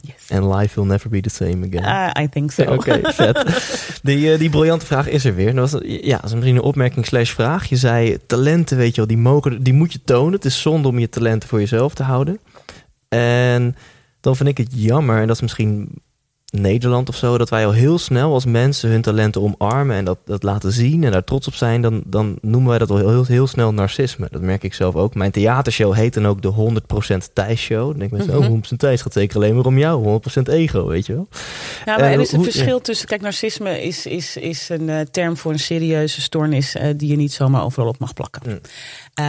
Yes. En life will never be the same again. Ah, I think so. Oké, vet. Die, eh, die briljante vraag is er weer. Dat was, ja, dat is misschien een opmerking slash vraag. Je zei talenten, weet je wel, die, mogen, die moet je tonen. Het is zonde om je talenten voor jezelf te houden. En dan vind ik het jammer, en dat is misschien Nederland of zo, dat wij al heel snel als mensen hun talenten omarmen en dat, dat laten zien en daar trots op zijn, dan, dan noemen wij dat al heel, heel, heel snel narcisme. Dat merk ik zelf ook. Mijn theatershow heet dan ook de 100% Thijs Show. Dan denk ik mensen, Mhm. oh, 100% Thijs gaat zeker alleen maar om jou. 100% ego, weet je wel. Ja, maar Eh, er is een hoe- verschil tussen. Kijk, narcisme is, is, is een eh, term voor een serieuze stoornis eh, die je niet zomaar overal op mag plakken. Mm.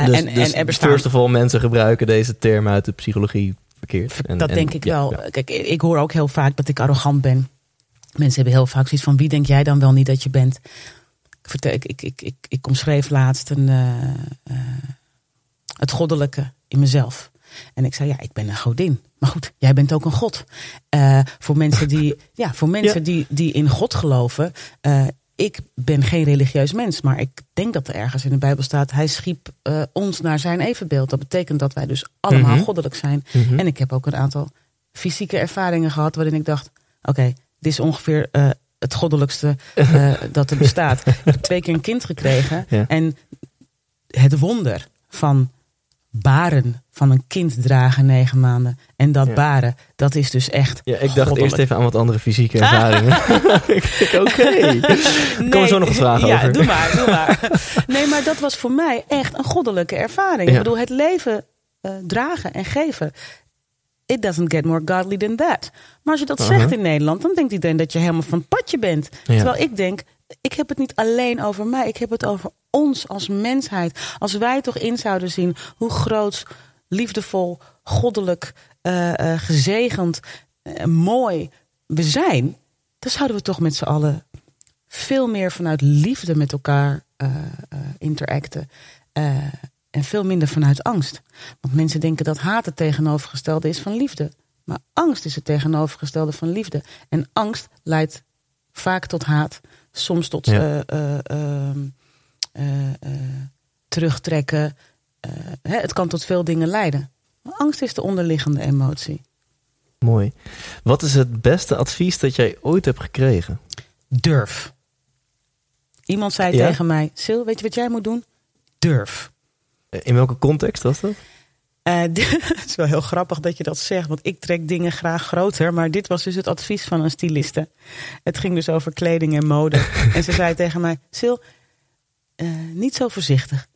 Dus, en, dus en er bestaan. first of all, mensen gebruiken deze term uit de psychologie verkeerd. En- dat en- denk ik ja, wel. ja. Kijk, ik hoor ook heel vaak dat ik arrogant ben. Mensen hebben heel vaak zoiets van: wie denk jij dan wel niet dat je bent? Ik, vertel, ik, ik, ik, ik, ik omschreef laatst een, eh, eh, het goddelijke in mezelf. En ik zei: ja, ik ben een godin. Maar goed, jij bent ook een god. Eh, voor mensen die, ja, voor mensen Ja. die, die in God geloven. eh, ik ben geen religieus mens, maar ik denk dat er ergens in de Bijbel staat: Hij schiep eh, ons naar zijn evenbeeld. Dat betekent dat wij dus allemaal Mhm. goddelijk zijn. Mhm. En ik heb ook een aantal fysieke ervaringen gehad waarin ik dacht: oké, dit is ongeveer eh, het goddelijkste eh, dat er bestaat. Ik heb twee keer een kind gekregen Ja. en het wonder van baren van een kind dragen negen maanden en dat Ja. baren, dat is dus echt. Ja, ik dacht goddelijk. eerst even aan wat andere fysieke ervaringen. oké. Daar komen zo nog wat vragen ja, over. doe maar, doe maar. Nee, maar dat was voor mij echt een goddelijke ervaring. Ja. Ik bedoel, het leven eh, dragen en geven. It doesn't get more godly than that. Maar als je dat Uh-huh. zegt in Nederland, dan denkt iedereen dat je helemaal van padje bent. Terwijl ik denk, ik heb het niet alleen over mij. Ik heb het over ons als mensheid. Als wij toch in zouden zien hoe groot, liefdevol, goddelijk, eh, eh, gezegend, eh, mooi we zijn. Dan zouden we toch met z'n allen veel meer vanuit liefde met elkaar interacten. en veel minder vanuit angst. Want mensen denken dat haat het tegenovergestelde is van liefde. Maar angst is het tegenovergestelde van liefde. En angst leidt vaak tot haat. Soms tot Ja. eh, eh, ehm, eh, terugtrekken. Hè, het kan tot veel dingen leiden. Maar angst is de onderliggende emotie. Mooi. Wat is het beste advies dat jij ooit hebt gekregen? Durf. Iemand zei Ja? tegen mij: Sil, weet je wat jij moet doen? Durf. In welke context was dat? Eh, het is wel heel grappig dat je dat zegt, want ik trek dingen graag groter. Maar dit was dus het advies van een styliste. Het ging dus over kleding en mode. en ze zei tegen mij: Sil, eh, niet zo voorzichtig.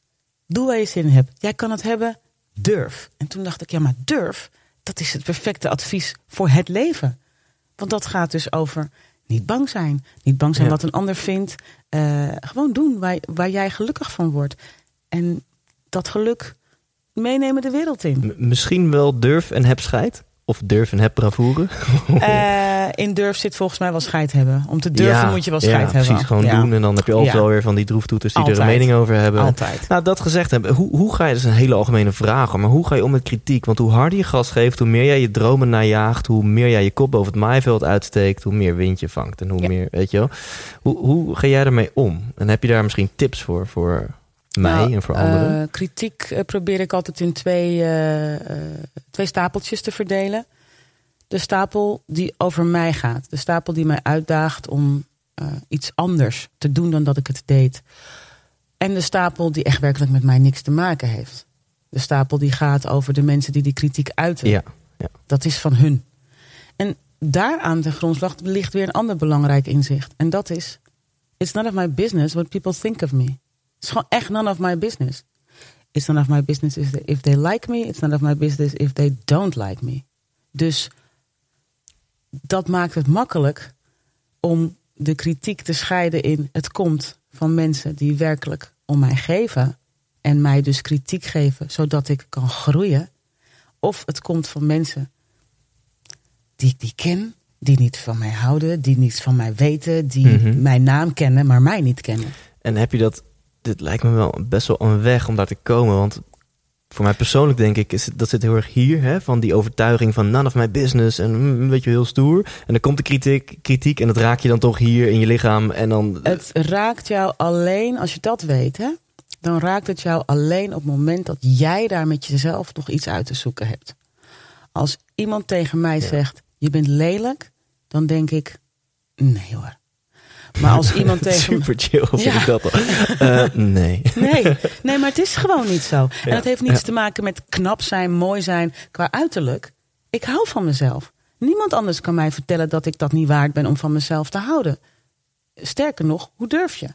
Doe waar je zin in hebt. Jij kan het hebben, durf. En toen dacht ik: ja, maar durf, dat is het perfecte advies voor het leven. Want dat gaat dus over niet bang zijn. Niet bang zijn Ja. wat een ander vindt. Eh, gewoon doen waar, waar jij gelukkig van wordt. En dat geluk meenemen de wereld in. M- misschien wel durf en heb scheid? Of durf en heb bravoure? Eh, in durf zit volgens mij wel scheid hebben. Om te durven Ja, moet je wel ja, scheid hebben. precies, gewoon Ja, doen. En dan heb je altijd Ja. wel weer van die droeftoeters die er een mening over hebben. Altijd. Nou, dat gezegd hebben, hoe, hoe ga je, dat is een hele algemene vraag, maar hoe ga je om met kritiek? Want hoe harder je gas geeft, hoe meer jij je dromen najaagt, hoe meer jij je kop boven het maaiveld uitsteekt, hoe meer wind je vangt en hoe Ja. meer, weet je wel. Hoe, hoe ga jij ermee om? En heb je daar misschien tips voor, voor mij Nou, en voor anderen? eh, kritiek eh, probeer ik altijd in twee, eh, twee stapeltjes te verdelen. De stapel die over mij gaat. De stapel die mij uitdaagt om iets anders te doen dan dat ik het deed. En de stapel die echt werkelijk met mij niks te maken heeft. De stapel die gaat over de mensen die die kritiek uiten. ja, Dat is van hun. En daaraan ten grondslag ligt weer een ander belangrijk inzicht. En dat is: It's none of my business what people think of me. Het is gewoon echt none of my business. It's none of my business if they, like me. It's none of my business if they don't like me. Dus dat maakt het makkelijk om de kritiek te scheiden in het komt van mensen die werkelijk om mij geven en mij dus kritiek geven zodat ik kan groeien. Of het komt van mensen die ik niet ken, die niet van mij houden, die niets van mij weten, die Mhm. mijn naam kennen, maar mij niet kennen. En heb je dat, dit lijkt me wel best wel een weg om daar te komen, want voor mij persoonlijk denk ik, is, het- dat zit heel erg hier, hè, van die overtuiging van none of my business en mm, weet je, heel stoer. En dan komt de kritiek, kritiek en dat raak je dan toch hier in je lichaam en dan... Het raakt jou alleen, als je dat weet, hè, dan raakt het jou alleen op het moment dat jij daar met jezelf nog iets uit te zoeken hebt. Als iemand tegen mij Ja. zegt, je bent lelijk, dan denk ik, nee hoor. Maar als iemand tegen me... Super chill vind Ja. ik dat al. Eh, nee. Nee, nee, maar het is gewoon niet zo. En dat heeft niets te maken met knap zijn, mooi zijn qua uiterlijk. Ik hou van mezelf. Niemand anders kan mij vertellen dat ik dat niet waard ben om van mezelf te houden. Sterker nog, hoe durf je?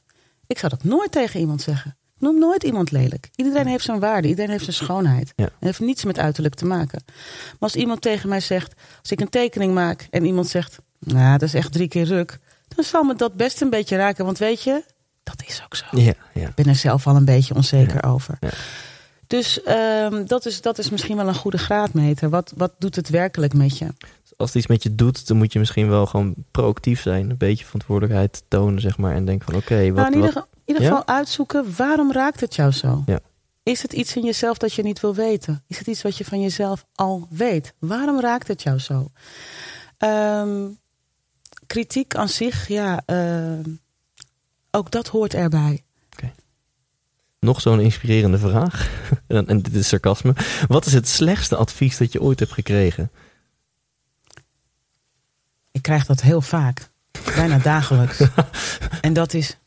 Ik zou dat nooit tegen iemand zeggen. Ik Noem nooit iemand lelijk. Iedereen heeft zijn waarde, iedereen heeft zijn schoonheid. Ja. Het heeft niets met uiterlijk te maken. Maar als iemand tegen mij zegt, als ik een tekening maak en iemand zegt, nou, dat is echt drie keer ruk, dan zal me dat best een beetje raken. Want weet je, dat is ook zo. Ja, ja. Ik ben er zelf al een beetje onzeker over. Dus ehm, dat, is, dat is misschien wel een goede graadmeter. Wat, wat doet het werkelijk met je? Als het iets met je doet, dan moet je misschien wel gewoon proactief zijn. Een beetje verantwoordelijkheid tonen, zeg maar. En denken van, oké, wat... nou, in ieder, wat in ieder geval uitzoeken, waarom raakt het jou zo? Ja. Is het iets in jezelf dat je niet wil weten? Is het iets wat je van jezelf al weet? Waarom raakt het jou zo? Ehm, kritiek aan zich, ja, ehm, ook dat hoort erbij. Nog zo'n inspirerende vraag. en, en dit is sarcasme. Wat is het slechtste advies dat je ooit hebt gekregen? Ik krijg dat heel vaak, bijna dagelijks. en dat is,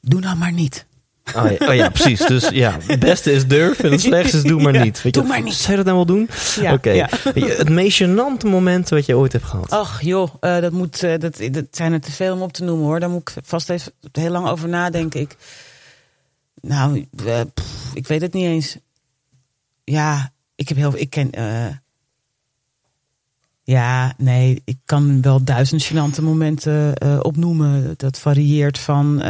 doe nou maar niet. Oh ja, oh ja, precies. Dus ja, het beste is durf en het slechtste is doe maar niet. Weet doe je, maar niet. Zou je dat nou wel doen? Ja, Oké. ja. Het meest gênante moment wat je ooit hebt gehad. Ach joh, eh, dat, moet, eh, dat, dat zijn er te veel om op te noemen hoor. Daar moet ik vast even heel lang over nadenken. Ik, nou, eh, pff, ik weet het niet eens. Ja, ik heb heel ik ken. Ja, nee, ik kan wel duizend gênante momenten opnoemen. Dat varieert van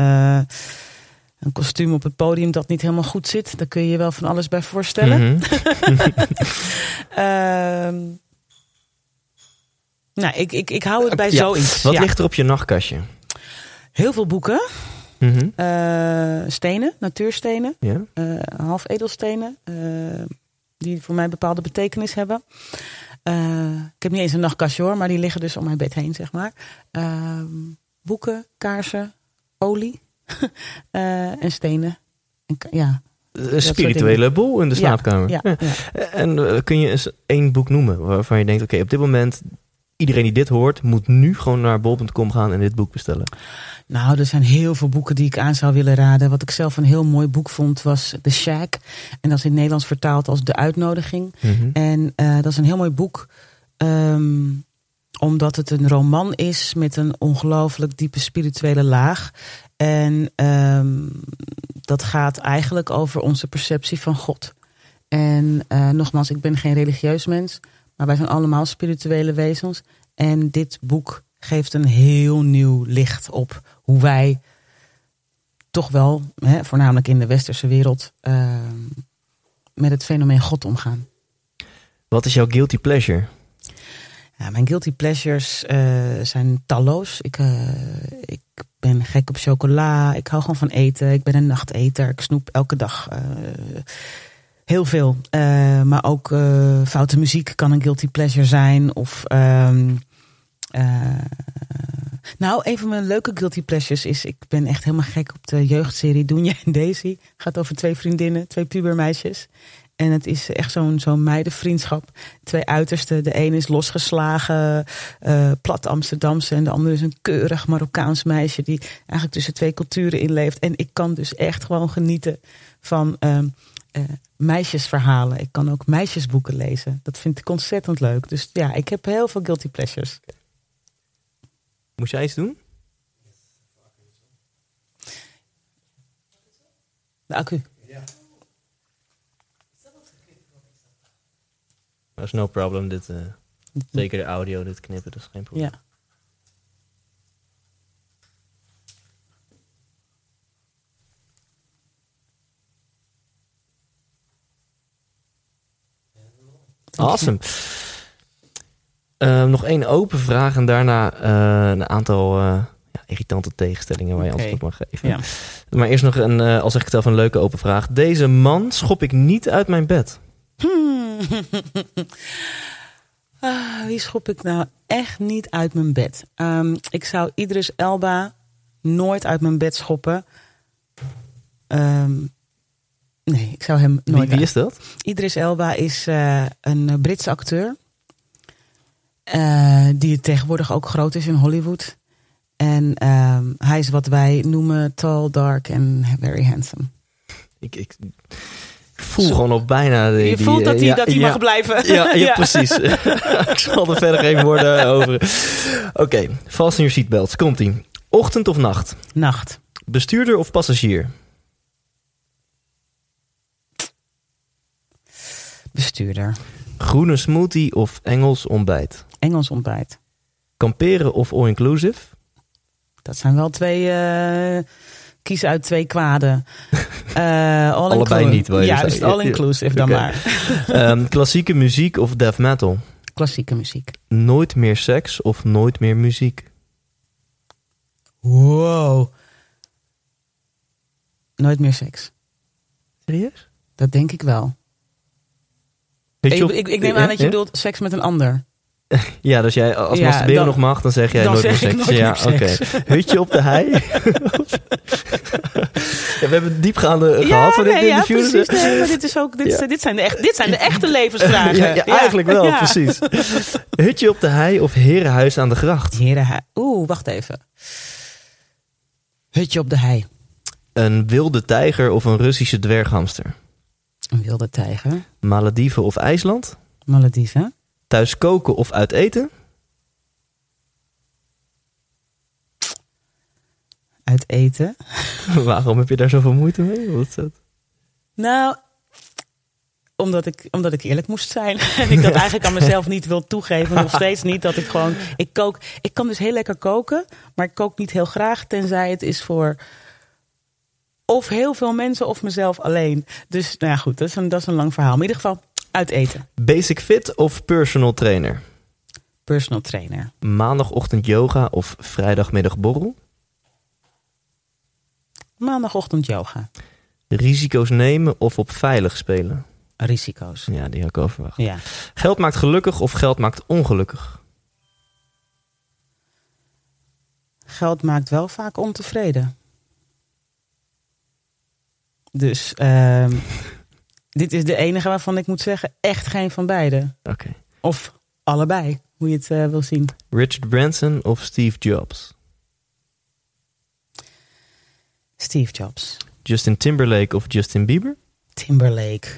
een kostuum op het podium dat niet helemaal goed zit. Daar kun je je wel van alles bij voorstellen. Mhm. Ehm, nou, ik, ik, ik hou het bij Ja, zoiets. Wat Ja. ligt er op je nachtkastje? Heel veel boeken. Mhm. Eh, stenen, natuurstenen. Eh, half edelstenen. eh, die voor mij bepaalde betekenis hebben. Eh, ik heb niet eens een nachtkastje hoor, maar die liggen dus om mijn bed heen, zeg maar. Ehm, boeken, kaarsen, olie en stenen. En, ja, Een spirituele bol in de slaapkamer. ja, Ja. ja. En eh, kun je eens één boek noemen waarvan je denkt: oké, op dit moment, iedereen die dit hoort, moet nu gewoon naar bol.com gaan en dit boek bestellen. Nou, er zijn heel veel boeken die ik aan zou willen raden. Wat ik zelf een heel mooi boek vond was The Shack. En dat is in het Nederlands vertaald als De Uitnodiging. Mhm. En eh, dat is een heel mooi boek. ehm, omdat het een roman is met een ongelooflijk diepe spirituele laag. En ehm, dat gaat eigenlijk over onze perceptie van God. En eh, nogmaals, ik ben geen religieus mens. Maar wij zijn allemaal spirituele wezens. En dit boek geeft een heel nieuw licht op hoe wij toch wel, hè, voornamelijk in de westerse wereld, ehm, met het fenomeen God omgaan. Wat is jouw guilty pleasure? Ja, mijn guilty pleasures eh, zijn talloos. Ik, eh, ik ben gek op chocola. Ik hou gewoon van eten. Ik ben een nachteter. Ik snoep elke dag eh, heel veel. Maar ook foute muziek kan een guilty pleasure zijn. Of ehm, eh, nou, een van mijn leuke guilty pleasures is... ik ben echt helemaal gek op de jeugdserie Doenja en Daisy. gaat over twee vriendinnen, twee pubermeisjes. En het is echt zo'n zo'n meidenvriendschap. Twee uitersten. De een is losgeslagen, eh, plat Amsterdamse. En de andere is een keurig Marokkaans meisje. Die eigenlijk tussen twee culturen inleeft. En ik kan dus echt gewoon genieten van ehm, eh, meisjesverhalen. Ik kan ook meisjesboeken lezen. Dat vind ik ontzettend leuk. Dus ja, ik heb heel veel guilty pleasures. Moest jij iets doen? De accu. Dat is no problem. Dit, eh, zeker de audio, dit knippen, dat is geen probleem. Ja. Awesome. Ehm, nog één open vraag en daarna eh, een aantal eh, ja, irritante tegenstellingen waar je antwoord op mag geven. Ja. Maar eerst nog een, eh, al zeg ik het zelf, een leuke open vraag. Deze man schop ik niet uit mijn bed. Hmm. Ah, wie schop ik nou echt niet uit mijn bed? Ehm, ik zou Idris Elba nooit uit mijn bed schoppen. Ehm, nee, ik zou hem nooit. Wie, wie is dat? Idris Elba is eh, een eh, Britse acteur. eh, die tegenwoordig ook groot is in Hollywood. En ehm, hij is wat wij noemen tall, dark en very handsome. Ik, ik voel gewoon op bijna... Die, Je die, voelt dat eh, hij, ja, dat hij ja, mag blijven. Ja, ja, precies. ik zal er verder geen woorden over. Oké, vast in je seatbelts. Komt-ie. Ochtend of nacht? Nacht. Bestuurder of passagier? Bestuurder. Groene smoothie of Engels ontbijt? Engels ontbijt. Kamperen of all-inclusive? Dat zijn wel twee. eh kies uit twee kwaden. Eh, all Allebei niet, Juist, zeggen. all inclusive dan maar. Ehm, klassieke muziek of death metal? Klassieke muziek. Nooit meer seks of nooit meer muziek? Wow. Nooit meer seks. Serieus? Dat denk ik wel. Ik, op- ik, ik neem Ja, aan dat je ja? bedoelt seks met een ander. Ja, dus jij als Ja, masturberen dan- nog mag, dan zeg jij dan nooit zeg meer seks. nooit ja, oké. Hutje op de hei? Ja, we hebben het diepgaande gehad van dit nee, ja, interview. dus, precies. eh, Nee, maar dit, is ook, dit, Ja. dit, zijn de echt, dit zijn de echte levensvragen. Ja, eigenlijk wel, precies. Hutje op de hei of herenhuis aan de gracht? Oeh, wacht even. Hutje op de hei. Een wilde tijger of een Russische dwerghamster? Een wilde tijger. Malediven of IJsland? Malediven. Thuis koken of uit eten? Uit eten. Waarom heb je daar zoveel moeite mee? Wat is dat? Nou, omdat ik, omdat ik eerlijk moest zijn. en ik dat eigenlijk aan mezelf niet wil toegeven. Nog steeds niet dat ik gewoon. Ik kook. Ik kan dus heel lekker koken. Maar ik kook niet heel graag. Tenzij het is voor. Of heel veel mensen of mezelf alleen. Dus nou ja, goed. Dat is een, dat is een lang verhaal. Maar in ieder geval uit eten. Basic fit of personal trainer? Personal trainer. Maandagochtend yoga of vrijdagmiddag borrel? Maandagochtend yoga. Risico's nemen of op veilig spelen? Risico's. Ja, die had ik overwacht. Ja. Geld maakt gelukkig of geld maakt ongelukkig? Geld maakt wel vaak ontevreden. Dus ehm, dit is de enige waarvan ik moet zeggen, echt geen van beide. Oké. Of allebei, hoe je het eh, wil zien. Richard Branson of Steve Jobs? Steve Jobs. Justin Timberlake of Justin Bieber? Timberlake.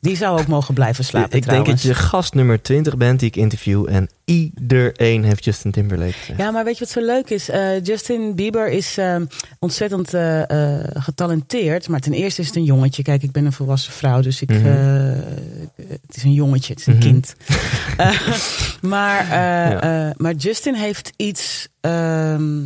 Die zou ook mogen blijven slapen ik trouwens. denk dat je gast nummer 20 bent die ik interview en iedereen heeft Justin Timberlake gezegd. Ja, maar weet je wat zo leuk is? Eh, Justin Bieber is eh, ontzettend eh, eh, getalenteerd. Maar ten eerste is het een jongetje. Kijk, ik ben een volwassen vrouw, dus ik, Mhm. het is een jongetje, het is een Mhm. kind. Maar, Ja. maar Justin heeft iets ehm,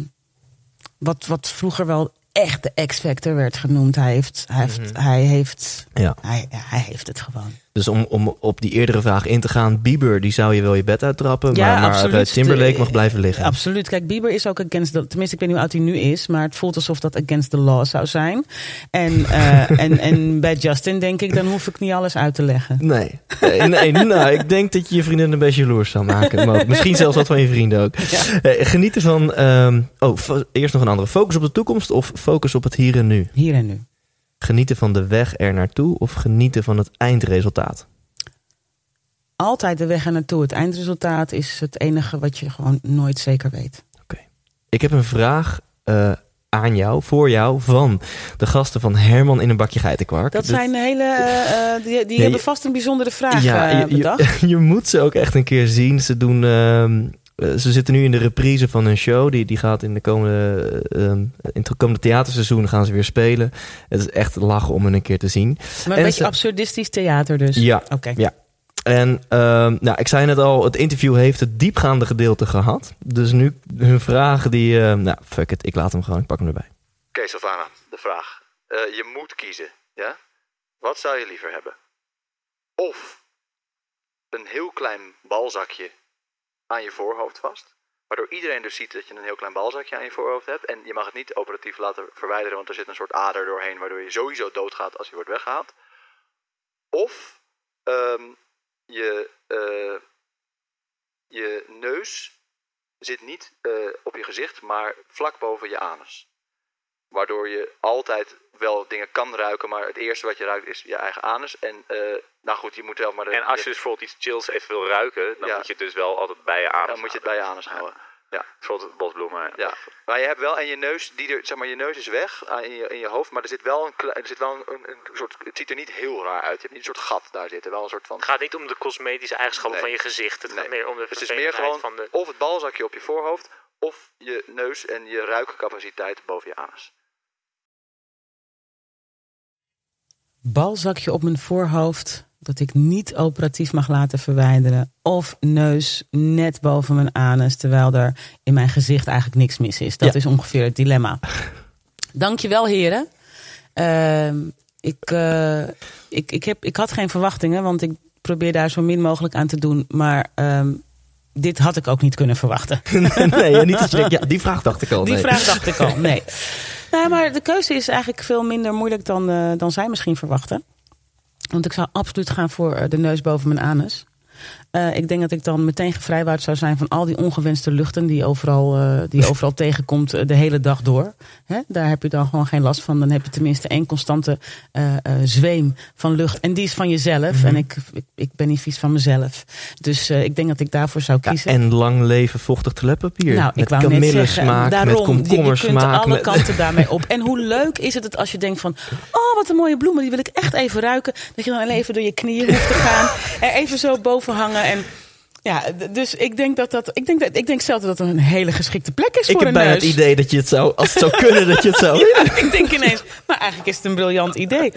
wat, wat vroeger wel echt de X-Factor werd genoemd. Hij heeft, hij heeft, Mhm. hij heeft, Ja. hij, hij heeft het gewoon. Dus om, om op die eerdere vraag in te gaan, Bieber die zou je wel je bed uittrappen, Ja, maar, maar Timberlake De- mag blijven liggen. Absoluut. Kijk, Bieber is ook against the... Tenminste, ik weet niet hoe oud hij nu is. Maar het voelt alsof dat against the law zou zijn. En, eh, en, en bij Justin denk ik, dan hoef ik niet alles uit te leggen. Nee, nee, nee nou, ik denk dat je je vriendin een beetje jaloers zou maken. Maar misschien zelfs wat van je vrienden ook. Ja. Eh, genieten van, ehm, oh, eerst nog een andere. Focus op de toekomst of focus op het hier en nu? Hier en nu. Genieten van de weg er naartoe of genieten van het eindresultaat? Altijd de weg er naartoe. Het eindresultaat is het enige wat je gewoon nooit zeker weet. Ik heb een vraag eh, aan jou, voor jou, van de gasten van Herman in een bakje geitenkwark. Dat Dus- zijn hele... eh, eh, die hebben vast een bijzondere vraag ja, je, je, je moet ze ook echt een keer zien. Ze doen. Eh, ze zitten nu in de reprise van hun show. Die, die gaat in de komende, ehm, in het komende theaterseizoen gaan ze weer spelen. Het is echt lachen om hen een keer te zien. Maar en een beetje ze- absurdistisch theater dus. Ja. Oké. Ja. En ehm, nou, ik zei net al, het interview heeft het diepgaande gedeelte gehad. Dus nu hun vragen die... ehm, nou, fuck it, ik laat hem gewoon, ik pak hem erbij. Oké, Sylvana, de vraag. Eh, je moet kiezen, ja? Wat zou je liever hebben? Of een heel klein balzakje aan je voorhoofd vast, waardoor iedereen dus ziet dat je een heel klein balzakje aan je voorhoofd hebt. En je mag het niet operatief laten verwijderen, want er zit een soort ader doorheen, waardoor je sowieso doodgaat als je wordt weggehaald. Of ehm, je, eh, je neus zit niet eh, op je gezicht, maar vlak boven je anus. Waardoor je altijd wel dingen kan ruiken, maar het eerste wat je ruikt is je eigen anus. En eh, nou goed, je moet zelf maar... de- En als je dus bijvoorbeeld iets chills even wil ruiken, dan Ja. moet je het dus wel altijd bij je adem dan moet je het bij je anus houden. Ja. Bijvoorbeeld bosbloemen. Ja, maar je hebt wel en je neus, die er, zeg maar, je neus is weg aan- in je, in je hoofd, maar er zit wel een, er zit wel een, een, soort, het ziet er niet heel raar uit. Je hebt niet een soort gat daar zitten, wel een soort van. Het gaat niet om de cosmetische eigenschappen Nee. van je gezicht. Het Nee. gaat meer om de Dus het is meer gewoon van de... of het balzakje op je voorhoofd, of je neus en je ruikcapaciteit boven je anus. Balzakje op mijn voorhoofd dat ik niet operatief mag laten verwijderen. Of neus net boven mijn anus, terwijl er in mijn gezicht eigenlijk niks mis is. Dat Ja. is ongeveer het dilemma. Dankjewel heren. Ehm, ik, eh, ik, ik, heb, ik had geen verwachtingen, want ik probeer daar zo min mogelijk aan te doen. Maar ehm, dit had ik ook niet kunnen verwachten. nee, niet dat je denkt, ja, die vraag dacht ik al. Die vraag dacht ik al, nee. Nou, maar de keuze is eigenlijk veel minder moeilijk dan, eh, dan zij misschien verwachten. Want ik zou absoluut gaan voor eh, de neus boven mijn anus. Eh, ik denk dat ik dan meteen gevrijwaard zou zijn van al die ongewenste luchten die je overal, eh, die overal tegenkomt eh, de hele dag door. Hè? Daar heb je dan gewoon geen last van. Dan heb je tenminste één constante eh, zweem van lucht. En die is van jezelf. Mhm. En ik, ik, ik ben niet vies van mezelf. Dus ik denk dat ik daarvoor zou Ja, kiezen. en lang leven vochtig toiletpapier. Nou, met ik wou net zeggen, kamillesmaak, daarom, met je- je, kunt alle met- kanten daarmee op. En hoe leuk is het dat als je denkt van, oh wat een mooie bloemen, die wil ik echt even ruiken. Dat je dan even door je knieën hoeft te gaan, er even zo boven hangen en Ja, dus ik denk dat dat. Ik denk, dat, ik denk zelf dat het een hele geschikte plek is Ik voor heb een bijna neus. het idee dat je het zou, als het zou kunnen, dat je het zou ik denk ineens, maar eigenlijk is het een briljant idee.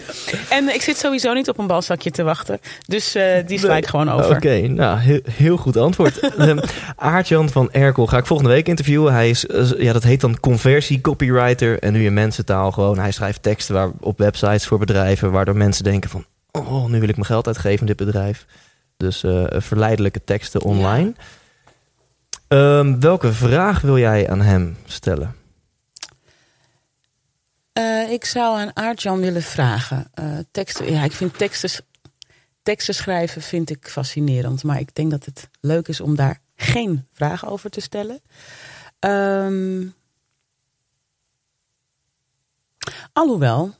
En ik zit sowieso niet op een balzakje te wachten. Dus eh, die sla ik gewoon over. Oké, nou, heel, heel goed antwoord. Ehm, Aartjan van Erkel ga ik volgende week interviewen. Hij is, eh, ja, dat heet dan conversie copywriter. En nu in mensentaal gewoon. Hij schrijft teksten waar, op websites voor bedrijven, waardoor mensen denken van, oh, nu wil ik mijn geld uitgeven in dit bedrijf. Dus eh, verleidelijke teksten online. Ehm, welke vraag wil jij aan hem stellen? Eh, ik zou aan Aartjan willen vragen. eh, teksten, ja, ik vind teksten, teksten schrijven vind ik fascinerend. Maar ik denk dat het leuk is om daar geen vragen over te stellen. Ehm, alhoewel,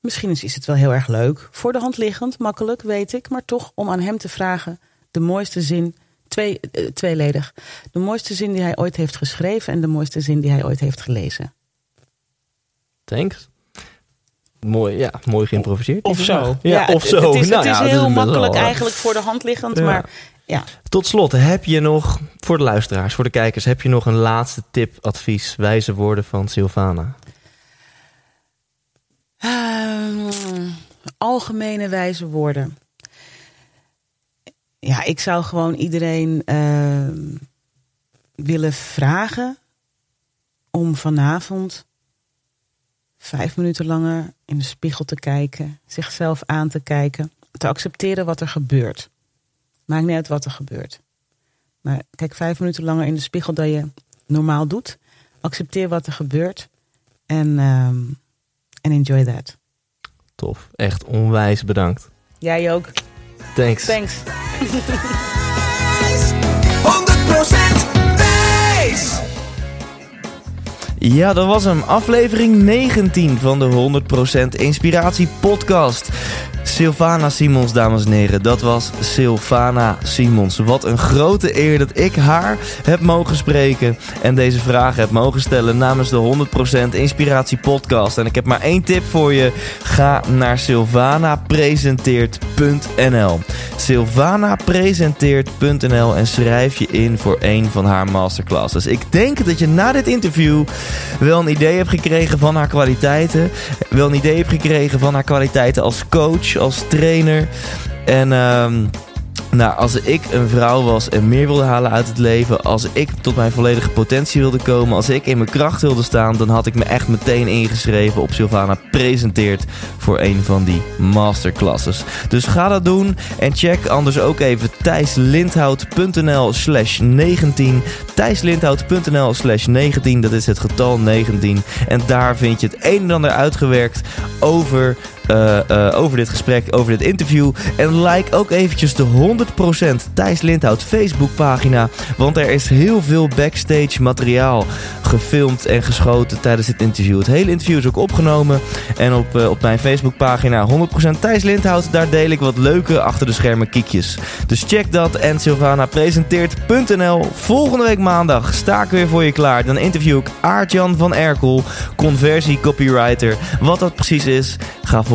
misschien is is het wel heel erg leuk. Voor de hand liggend, makkelijk, weet ik. Maar toch om aan hem te vragen de mooiste zin, twee, eh, tweeledig. De mooiste zin die hij ooit heeft geschreven en de mooiste zin die hij ooit heeft gelezen. Thanks. Mooi, ja, mooi geïmproviseerd. Of zo. vraag. Ja, of het- zo. Het is, Nou het is ja, heel makkelijk wel, eigenlijk voor de hand liggend. Ja. Maar ja. Tot slot, heb je nog, voor de luisteraars, voor de kijkers, heb je nog een laatste tip, advies, wijze woorden van Sylvana? Ehm, algemene wijze woorden. Ja, ik zou gewoon iedereen ehm, willen vragen om vanavond vijf minuten langer in de spiegel te kijken, zichzelf aan te kijken, te accepteren wat er gebeurt. Maakt niet uit wat er gebeurt. Maar kijk vijf minuten langer in de spiegel dat je normaal doet. Accepteer wat er gebeurt. En, ehm, en enjoy that. Tof, echt onwijs bedankt. Jij ook. Thanks. Thanks. 100% wijs! Ja, dat was hem. Aflevering 19 van de 100% Inspiratie Podcast. Sylvana Simons, dames en heren. Dat was Sylvana Simons. Wat een grote eer dat ik haar heb mogen spreken. En deze vragen heb mogen stellen namens de 100% Inspiratie Podcast. En ik heb maar één tip voor je. Ga naar sylvanapresenteert.nl sylvanapresenteert.nl en schrijf je in voor een van haar masterclasses. Ik denk dat je na dit interview wel een idee hebt gekregen van haar kwaliteiten. Wel een idee hebt gekregen van haar kwaliteiten als coach, als trainer. En ehm, nou, als ik een vrouw was en meer wilde halen uit het leven, als ik tot mijn volledige potentie wilde komen, als ik in mijn kracht wilde staan, dan had ik me echt meteen ingeschreven op Sylvana Presenteert voor een van die masterclasses. Dus ga dat doen en check anders ook even thijslindhout.nl slash 19. thijslindhout.nl slash 19, dat is het getal 19. En daar vind je het een en ander uitgewerkt over eh, eh, over dit gesprek, over dit interview. En like ook eventjes de 100% Thijs Lindhout Facebookpagina. Want er is heel veel backstage materiaal gefilmd en geschoten tijdens dit interview. Het hele interview is ook opgenomen. En op, eh, op mijn Facebookpagina 100% Thijs Lindhout, daar deel ik wat leuke achter de schermen kiekjes. Dus check dat en sylvanapresenteert.nl. Volgende week maandag sta ik weer voor je klaar. Dan interview ik Aart-Jan van Erkel, conversie copywriter. Wat dat precies is, ga